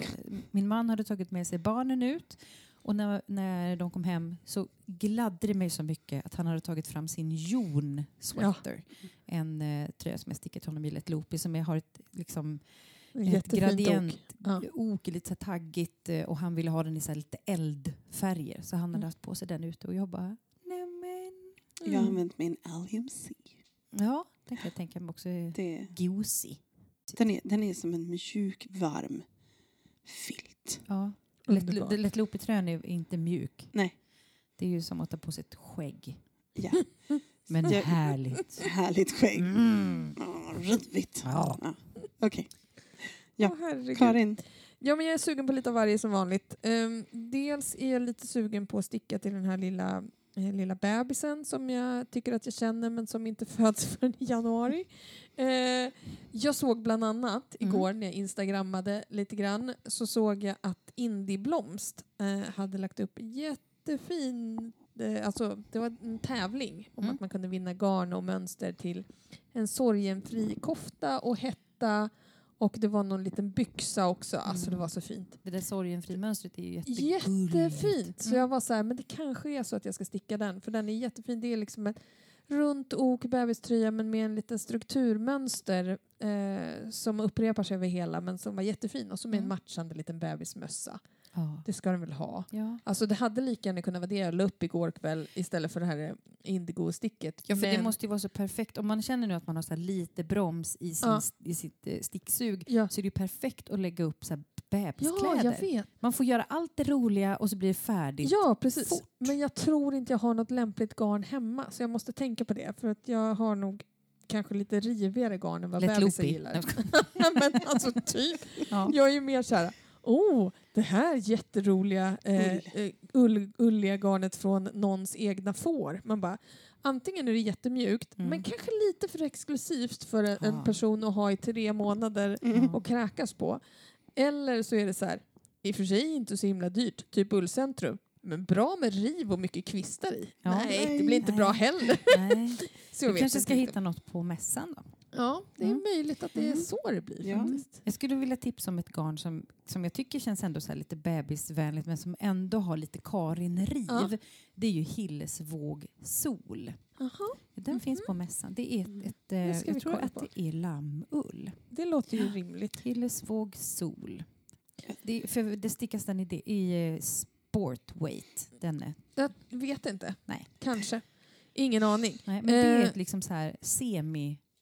min man hade tagit med sig barnen ut. Och när, när de kom hem så gladde det mig så mycket att han hade tagit fram sin Jon sweater. En eh, tröja som jag stickat honom i lätt loopy som jag har ett, liksom, Jättefint gradient ok. Ja. ok, lite så taggigt eh, och han ville ha den i så här lite eldfärger. Så han hade Mm. haft på sig den ute och jag bara, nämen. Jag har använt min Allium C. Ja, den kan jag tänka mig också är Det, gosig. den, är, den är som en mjuk, varm filt. Ja. Lätt, lätt loopy-tröjan är inte mjuk. Nej. Det är ju som att ta på sig ett skägg. Ja, Men härligt. härligt skägg. Mm. Oh, rivigt. Ja. Ja. Okej, Ja, herregud. Karin. Ja, men jag är sugen på lite av varje som vanligt. Ehm, dels är jag lite sugen på att sticka till den här lilla, eh, lilla bebisen som jag tycker att jag känner men som inte föds förrän i januari. Eh, jag såg bland annat Mm. igår när jag instagrammade lite grann så såg jag att Indie Blomst eh, hade lagt upp jättefin eh, alltså, det var en tävling om Mm. att man kunde vinna garn och mönster till en sorgenfri kofta och hetta och det var någon liten byxa också. Alltså Mm. det var så fint. Det där sorgenfri-mönstret är ju jättegulligt. Jättefint! Så Mm. jag var så här, men det kanske är så att jag ska sticka den för den är jättefin. Det är liksom ett runt ok bebiströja men med en liten strukturmönster eh, som upprepar sig över hela men som var jättefin och så med en Mm. matchande liten bebismössa. Ja. Det ska den väl ha? Ja. Alltså det hade lika gärna kunnat vara det jag la upp igår kväll istället för det här indigo-sticket. Ja, för det Men- måste ju vara så perfekt. Om man känner nu att man har så lite broms i, sin, Ja. i sitt eh, sticksug så är det ju perfekt att lägga upp så här ja, bebiskläder. jag vet. Man får göra allt det roliga och så blir det färdigt. Ja, precis. fort. Men jag tror inte jag har något lämpligt garn hemma så jag måste tänka på det för att jag har nog kanske lite rivigare garn än vad bebisar gillar. Men alltså typ. Ja. Jag är ju mer så här, oh, det här jätteroliga eh, eh, ull, ulliga garnet från någons egna får. Man bara, antingen är det jättemjukt Mm. men kanske lite för exklusivt för en, en Ja. person att ha i tre månader Mm. och kräkas på. Eller så är det så här, i och för sig inte så himla dyrt, typ ullcentrum. Men bra med riv och mycket kvistar i. Ja. Nej, det blir inte bra Nej. heller. Nej. Så Du kanske inte ska riktigt. hitta något på mässan då? Ja, det är Mm. möjligt att det är Mm. så det blir Ja. faktiskt. Jag skulle vilja tipsa om ett garn som, som jag tycker känns ändå så här lite bebisvänligt men som ändå har lite Karin-riv. Ja. Det är ju Hillesvåg sol. Jaha, Den finns på mässan. Det är ett, ett, eh, Det jag tror att på. det är lammull. det låter ju rimligt. Hillesvåg sol. Det, för det stickas den i, det, i eh, sportweight. Den är, Jag vet inte. Nej. Kanske. Ingen aning. nej, men det är Eh. ett liksom så här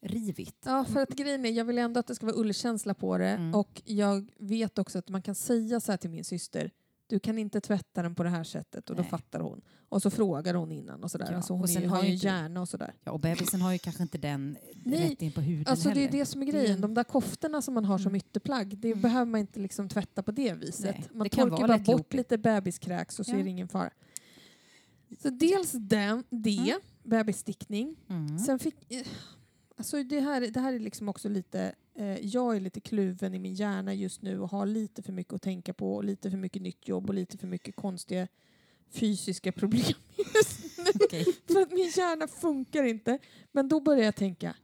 semi-rivigt. Ja, för att grejen är, jag vill ändå att det ska vara ullkänsla på det Mm. och jag vet också att man kan säga så här till min syster du kan inte tvätta den på det här sättet och då Nej. fattar hon. Och så frågar hon innan och sådär. Ja, Alltså hon och sen är, har ju ju inte- hjärna och sådär. Ja, och bebisen har ju kanske inte den Nej, rätt in på huden Alltså det är heller. det som är grejen. en- De där koftorna som man har som Mm. ytterplagg, det Mm. behöver man inte liksom tvätta på det viset. Nej, man det torkar bara bort loopy. lite bebiskräks och så Ja. är det ingen fara. Så dels den, det, Mm. bebisstickning. Mm. Sen fick, alltså det, här, det här är liksom också lite, eh, jag är lite kluven i min hjärna just nu och har lite för mycket att tänka på och lite för mycket nytt jobb och lite för mycket konstiga fysiska problem just nu. Okej. För att min hjärna funkar inte. Men då börjar jag tänka,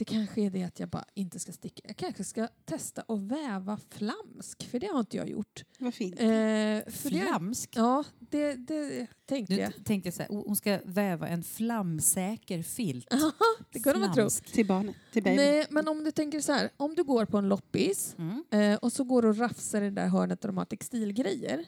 det kanske är det att jag bara inte ska sticka. Jag kanske ska testa att väva flamsk, för det har inte jag gjort. Vad fint. Eh, för det, Flamsk? ja, det, det tänkte Du jag. tänkte så här, hon ska väva en flamsäker filt. Det kunde man tro. Flamsk. Till barnet, till babyn. Nej, men om du tänker så här, om du går på en loppis Mm. eh, och så går du och rafsar i det där hörnet där de har textilgrejer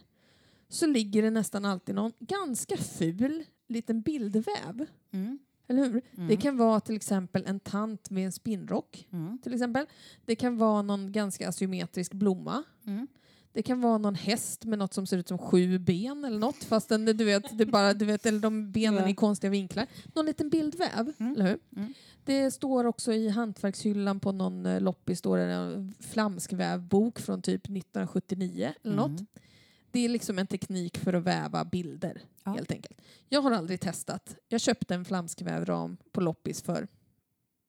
så ligger det nästan alltid någon ganska ful liten bildväv. Mm. Eller hur? Mm. Det kan vara till exempel en tant med en spinnrock. Mm. till exempel. Det kan vara någon ganska asymmetrisk blomma. Mm. Det kan vara någon häst med något som ser ut som sju ben eller något fast den, du vet, det bara, du vet, eller de benen i konstiga vinklar. Någon liten bildväv, Mm. eller hur? Mm. Det står också i hantverkshyllan på någon eh, loppis står det en flamskvävbok från typ 1979 eller något. Mm. Det är liksom en teknik för att väva bilder Ja. helt enkelt. Jag har aldrig testat. Jag köpte en flamskvävram på loppis för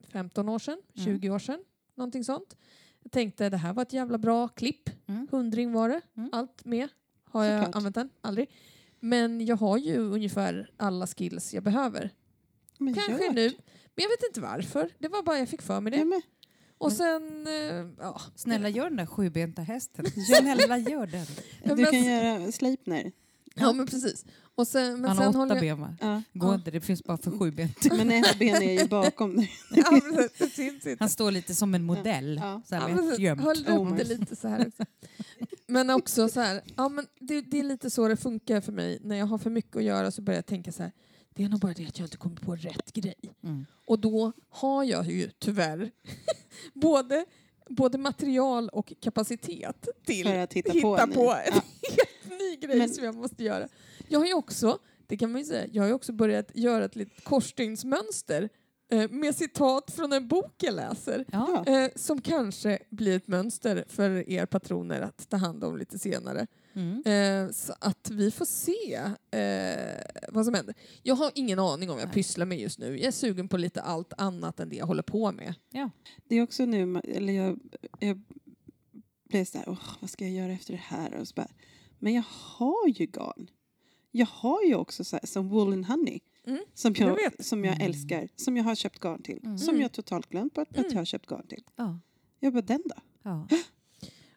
15 år sedan, Mm. 20 år sedan, någonting sånt. Jag tänkte det här var ett jävla bra klipp. Mm. Hundring var det, Mm. allt med. Har jag Såklart. använt den? Aldrig. Men jag har ju ungefär alla skills jag behöver. Men Kanske gör nu. Men jag vet inte varför. Det var bara jag fick för mig det. Ja, Och sen, eh, ja. Snälla gör den där sjubenta hästen. Snälla gör den. Du men- kan göra Sleipner. Ja men precis. Och sen, men Han sen har åtta håller jag... ben va? Ja. Går Ja. inte, det finns bara för sjubent. Men ett ben är ju bakom dig. Ja. Han står lite som en modell. Ja. Så här Ja, gömt. Höll upp Oh det lite så här. också. Men också så här, ja, men det, det är lite så det funkar för mig. När jag har för mycket att göra så börjar jag tänka så här, det är nog bara det att jag inte kommer på rätt grej. Mm. Och då har jag ju tyvärr både, både material och kapacitet till För att hitta, hitta på, på en helt ny grej Men- som jag måste göra. Jag har ju också, det kan man ju säga, jag har ju också börjat göra ett litet korsstygnsmönster eh, med citat från en bok jag läser. Ja. Eh, som kanske blir ett mönster för er patroner att ta hand om lite senare. Mm. Eh, så att vi får se eh, vad som händer. Jag har ingen aning om vad jag Nej. pysslar med just nu. Jag är sugen på lite allt annat än det jag håller på med. Det är också nu, eller jag, jag blev så här, "Åh, vad ska jag göra efter det här? Och så bara, men jag har ju garn. jag har ju också så här, som wool and honey. Mm, Som jag jag, vet. som jag Mm. älskar. Som jag har köpt garn till. Mm. Som jag totalt glömt bort att Mm. jag har köpt garn till. Ja. Jag bara, den då? Ja.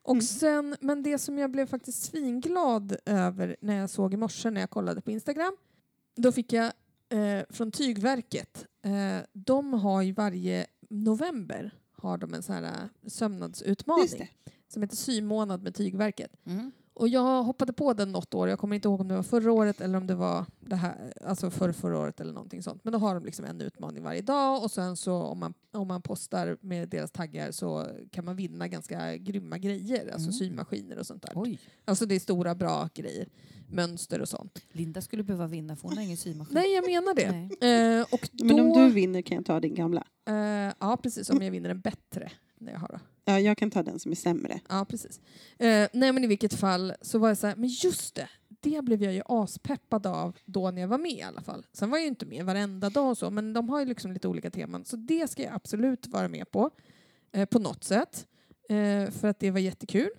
Och Mm. sen, men det som jag blev faktiskt svinglad över när jag såg i morse när jag kollade på Instagram, då fick jag eh, från Tygverket, eh, de har ju varje november har de en sån här eh, sömnadsutmaning som heter symånad med Tygverket. Mm. Och jag hoppade på den något år, jag kommer inte ihåg om det var förra året eller om det var det här, alltså för förra året eller någonting sånt. Men då har de liksom en utmaning varje dag och sen så om man, om man postar med deras taggar så kan man vinna ganska grymma grejer, alltså Mm. symaskiner och sånt där. Oj, Alltså det är stora bra grejer, mönster och sånt. Linda skulle behöva vinna för hon har ingen symaskin. Nej, jag menar det. Nej. Eh, och då, Men om du vinner kan jag ta din gamla. eh, ja, precis, om jag vinner en bättre. det jag har då. Ja, jag kan ta den som är sämre. Ja, precis. Eh, nej, men i vilket fall så var jag så här, men just det, det blev jag ju aspeppad av då när jag var med i alla fall. Sen var jag ju inte med varenda dag och så, men de har ju liksom lite olika teman. Så det ska jag absolut vara med på, eh, på något sätt. Eh, för att det var jättekul.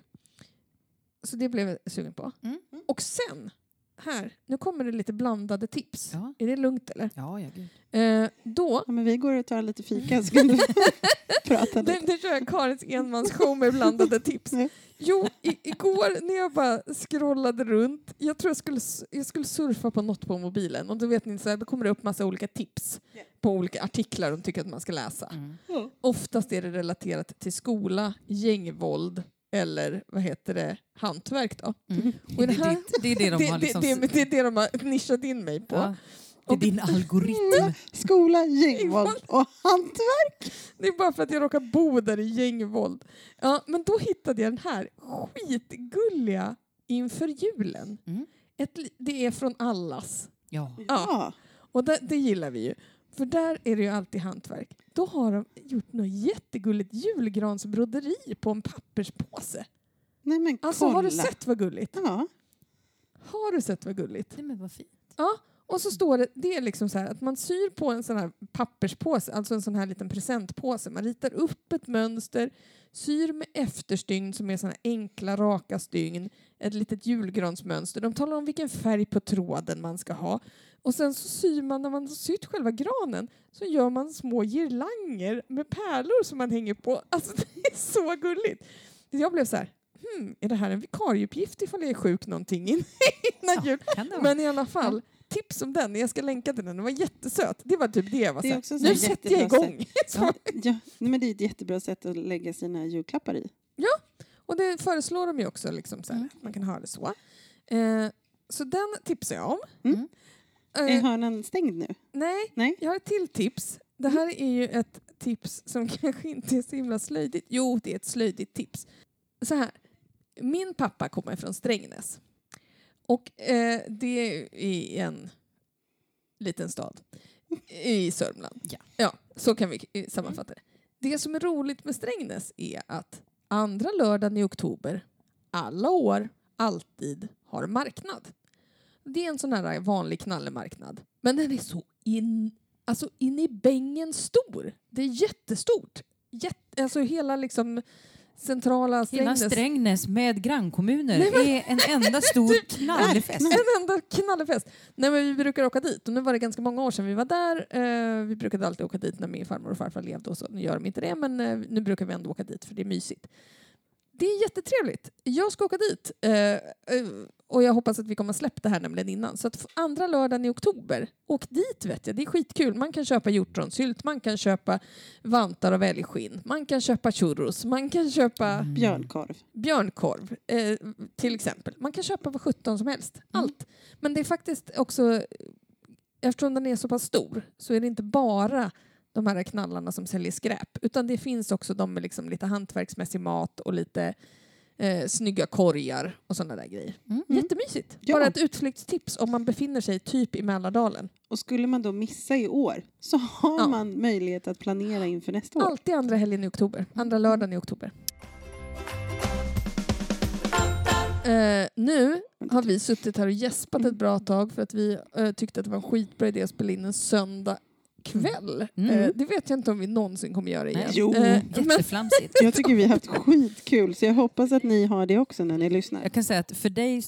Så det blev jag sugen på. Mm. Och sen, här, nu kommer det lite blandade tips. Ja. Är det lugnt eller? Ja, ja, gud. Eh, då Ja, men vi går och tar lite fika så kan du prata Det, lite. det kör jag Karins enmansshow med blandade tips. Jo, i, igår när jag bara scrollade runt, jag tror jag skulle, jag skulle surfa på något på mobilen och då vet ni så här, då kommer det upp massa olika tips på olika artiklar de tycker att man ska läsa. Mm. Oftast är det relaterat till skola, gängvåld eller vad heter det, hantverk då. Mm. Och det här- är det de Det, har liksom... det, det är det de har nischat in mig på. ja, det är din algoritm. Skola, gängvåld och hantverk. Det är bara för att jag råkar bo där i gängvåld. Ja, men då hittade jag den här skitgulliga inför julen. Mm. Ett, det är från allas. Ja. Ja. Och det, det gillar vi ju. För där är det ju alltid hantverk. Då har de gjort något jättegulligt julgransbroderi på en papperspåse. Nej men Alltså kolla. har du sett vad gulligt? Ja. Har du sett vad gulligt? Nej, men vad fint. Ja, och så står det, det är liksom så här att man syr på en sån här papperspåse, alltså en sån här liten presentpåse. Man ritar upp ett mönster, syr med efterstygn som är såna här enkla raka stygn, ett litet julgransmönster. De talar om vilken färg på tråden man ska ha. Och sen så syr man, när man har sytt själva granen, så gör man små girlanger med pärlor som man hänger på. Alltså det är så gulligt. Jag blev så här, hmm, är det här en vikarieuppgift ifall jag är sjuk någonting in- innan jul? Ja, vara. Men i alla fall, tips om den. Jag ska länka till den. Den var jättesöt. Det var typ det jag var Det så Nu sätter jag igång. Ja, ja. Men det är ett jättebra sätt att lägga sina julklappar i. Och det föreslår de ju också, liksom, så Mm. man kan ha det så. Eh, så den tipsar jag om. Mm. Eh, Är hörnan stängd nu? nej, Nej. jag har ett till tips. Det här är ju ett tips som kanske inte är så himla slöjdigt. Jo, det är ett slöjdigt tips. Så här. Min pappa kommer från Strängnäs. Och eh, det är en liten stad i Sörmland. Ja. ja, så kan vi eh, sammanfatta det. Det som är roligt med Strängnäs är att andra lördagen i oktober, alla år, alltid har marknad. Det är en sån här vanlig knallemarknad. Men den är så in, alltså in i bängen stor. Det är jättestort. Jätte, alltså hela liksom centrala Hela Strängnäs. Strängnäs med grannkommuner Nej, men- är en enda stor knallefest. En enda knallefest. Nej, men vi brukar åka dit och nu var det ganska många år sedan vi var där. Eh, vi brukade alltid åka dit när min farmor och farfar levde och så. Nu gör de inte det men eh, nu brukar vi ändå åka dit för det är mysigt. Det är jättetrevligt. Jag ska åka dit eh, eh, och jag hoppas att vi kommer att släppa det här nämligen innan. Så att andra lördagen i oktober, åk dit vet jag. Det är skitkul. Man kan köpa hjortronsylt, man kan köpa vantar av älgskinn, man kan köpa churros, man kan köpa Björnkorv. björnkorv eh, till exempel. Man kan köpa vad 17 som helst. Allt. Men det är faktiskt också, eftersom den är så pass stor, så är det inte bara de här knallarna som säljer skräp, utan det finns också de med liksom lite hantverksmässig mat och lite eh, snygga korgar och sådana där grejer. Mm. Jättemysigt. Ja. Bara ett utflyktstips om man befinner sig typ i Mälardalen. Och skulle man då missa i år så har Ja. man möjlighet att planera inför nästa år. Alltid andra helgen i oktober. Andra lördagen i oktober. Eh, nu har vi suttit här och gäspat ett bra tag för att vi eh, tyckte att det var en skitbra idé att spela in en söndag kväll. Mm. Eh, det vet jag inte om vi någonsin kommer göra igen. Nej. Jo. Eh, men, Jätteflamsigt. Jag tycker vi har haft skitkul så jag hoppas att ni har det också när ni lyssnar. Jag kan säga att för dig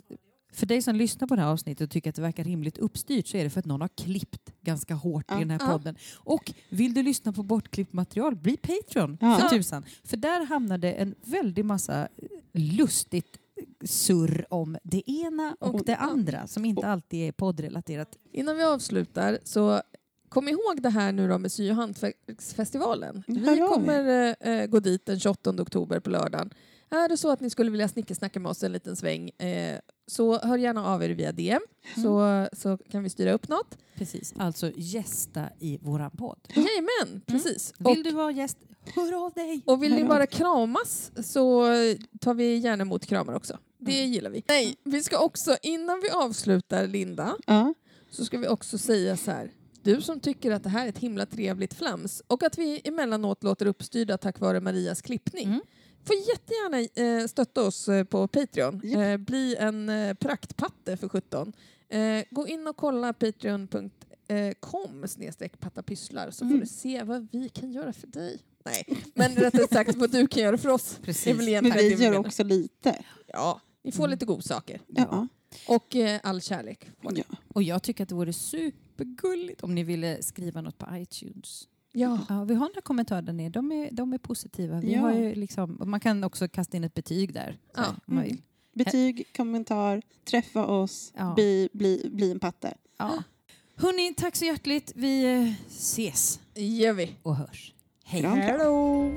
För dig som lyssnar på det här avsnittet och tycker att det verkar rimligt uppstyrt så är det för att någon har klippt ganska hårt Ja. i den här Ja. podden. Och vill du lyssna på bortklippt material, bli Patreon Ja. för tusan. För där hamnade en väldig massa lustigt surr om det ena och, Och- det andra som inte alltid är poddrelaterat. Innan vi avslutar så kom ihåg det här nu då med sy och hantverksfestivalen. Vi er. kommer eh, gå dit den 28 oktober på lördagen. Är det så att ni skulle vilja snickersnacka med oss en liten sväng eh, så hör gärna av er via DM så, så kan vi styra upp något. Precis, alltså gästa i våran podd. Jajamän, precis. Och, Vill du vara gäst, hör av dig! och vill ni Hör bara kramas så tar vi gärna emot kramar också. Det gillar vi. Nej, vi ska också, innan vi avslutar Linda, så ska vi också säga så här. Du som tycker att det här är ett himla trevligt flams och att vi emellanåt låter uppstyrda tack vare Marias klippning. Mm. Får jättegärna eh, stötta oss eh, på Patreon. Japp. Eh, bli en eh, praktpatte för 17. Eh, gå in och kolla patreon.com snedstreck pattapysslar så får Mm. du se vad vi kan göra för dig. Nej, men rättare sagt vad du kan göra för oss. Precis. Men vi gör också lite. Ja, ni får Mm. lite godsaker. Ja. Och eh, all kärlek. Ja. Och jag tycker att det vore supergulligt om ni ville skriva något på iTunes. Ja. ja. vi har några kommentarer där nere. De är, de är positiva. Vi ja. har liksom, man kan också kasta in ett betyg där. Ja. Om man vill. Mm. Betyg, kommentar, träffa oss, ja. bli, bli, bli en patte. Ja. Hörni, tack så hjärtligt. Vi eh, ses. gör vi. Och hörs. Hej. Hej då.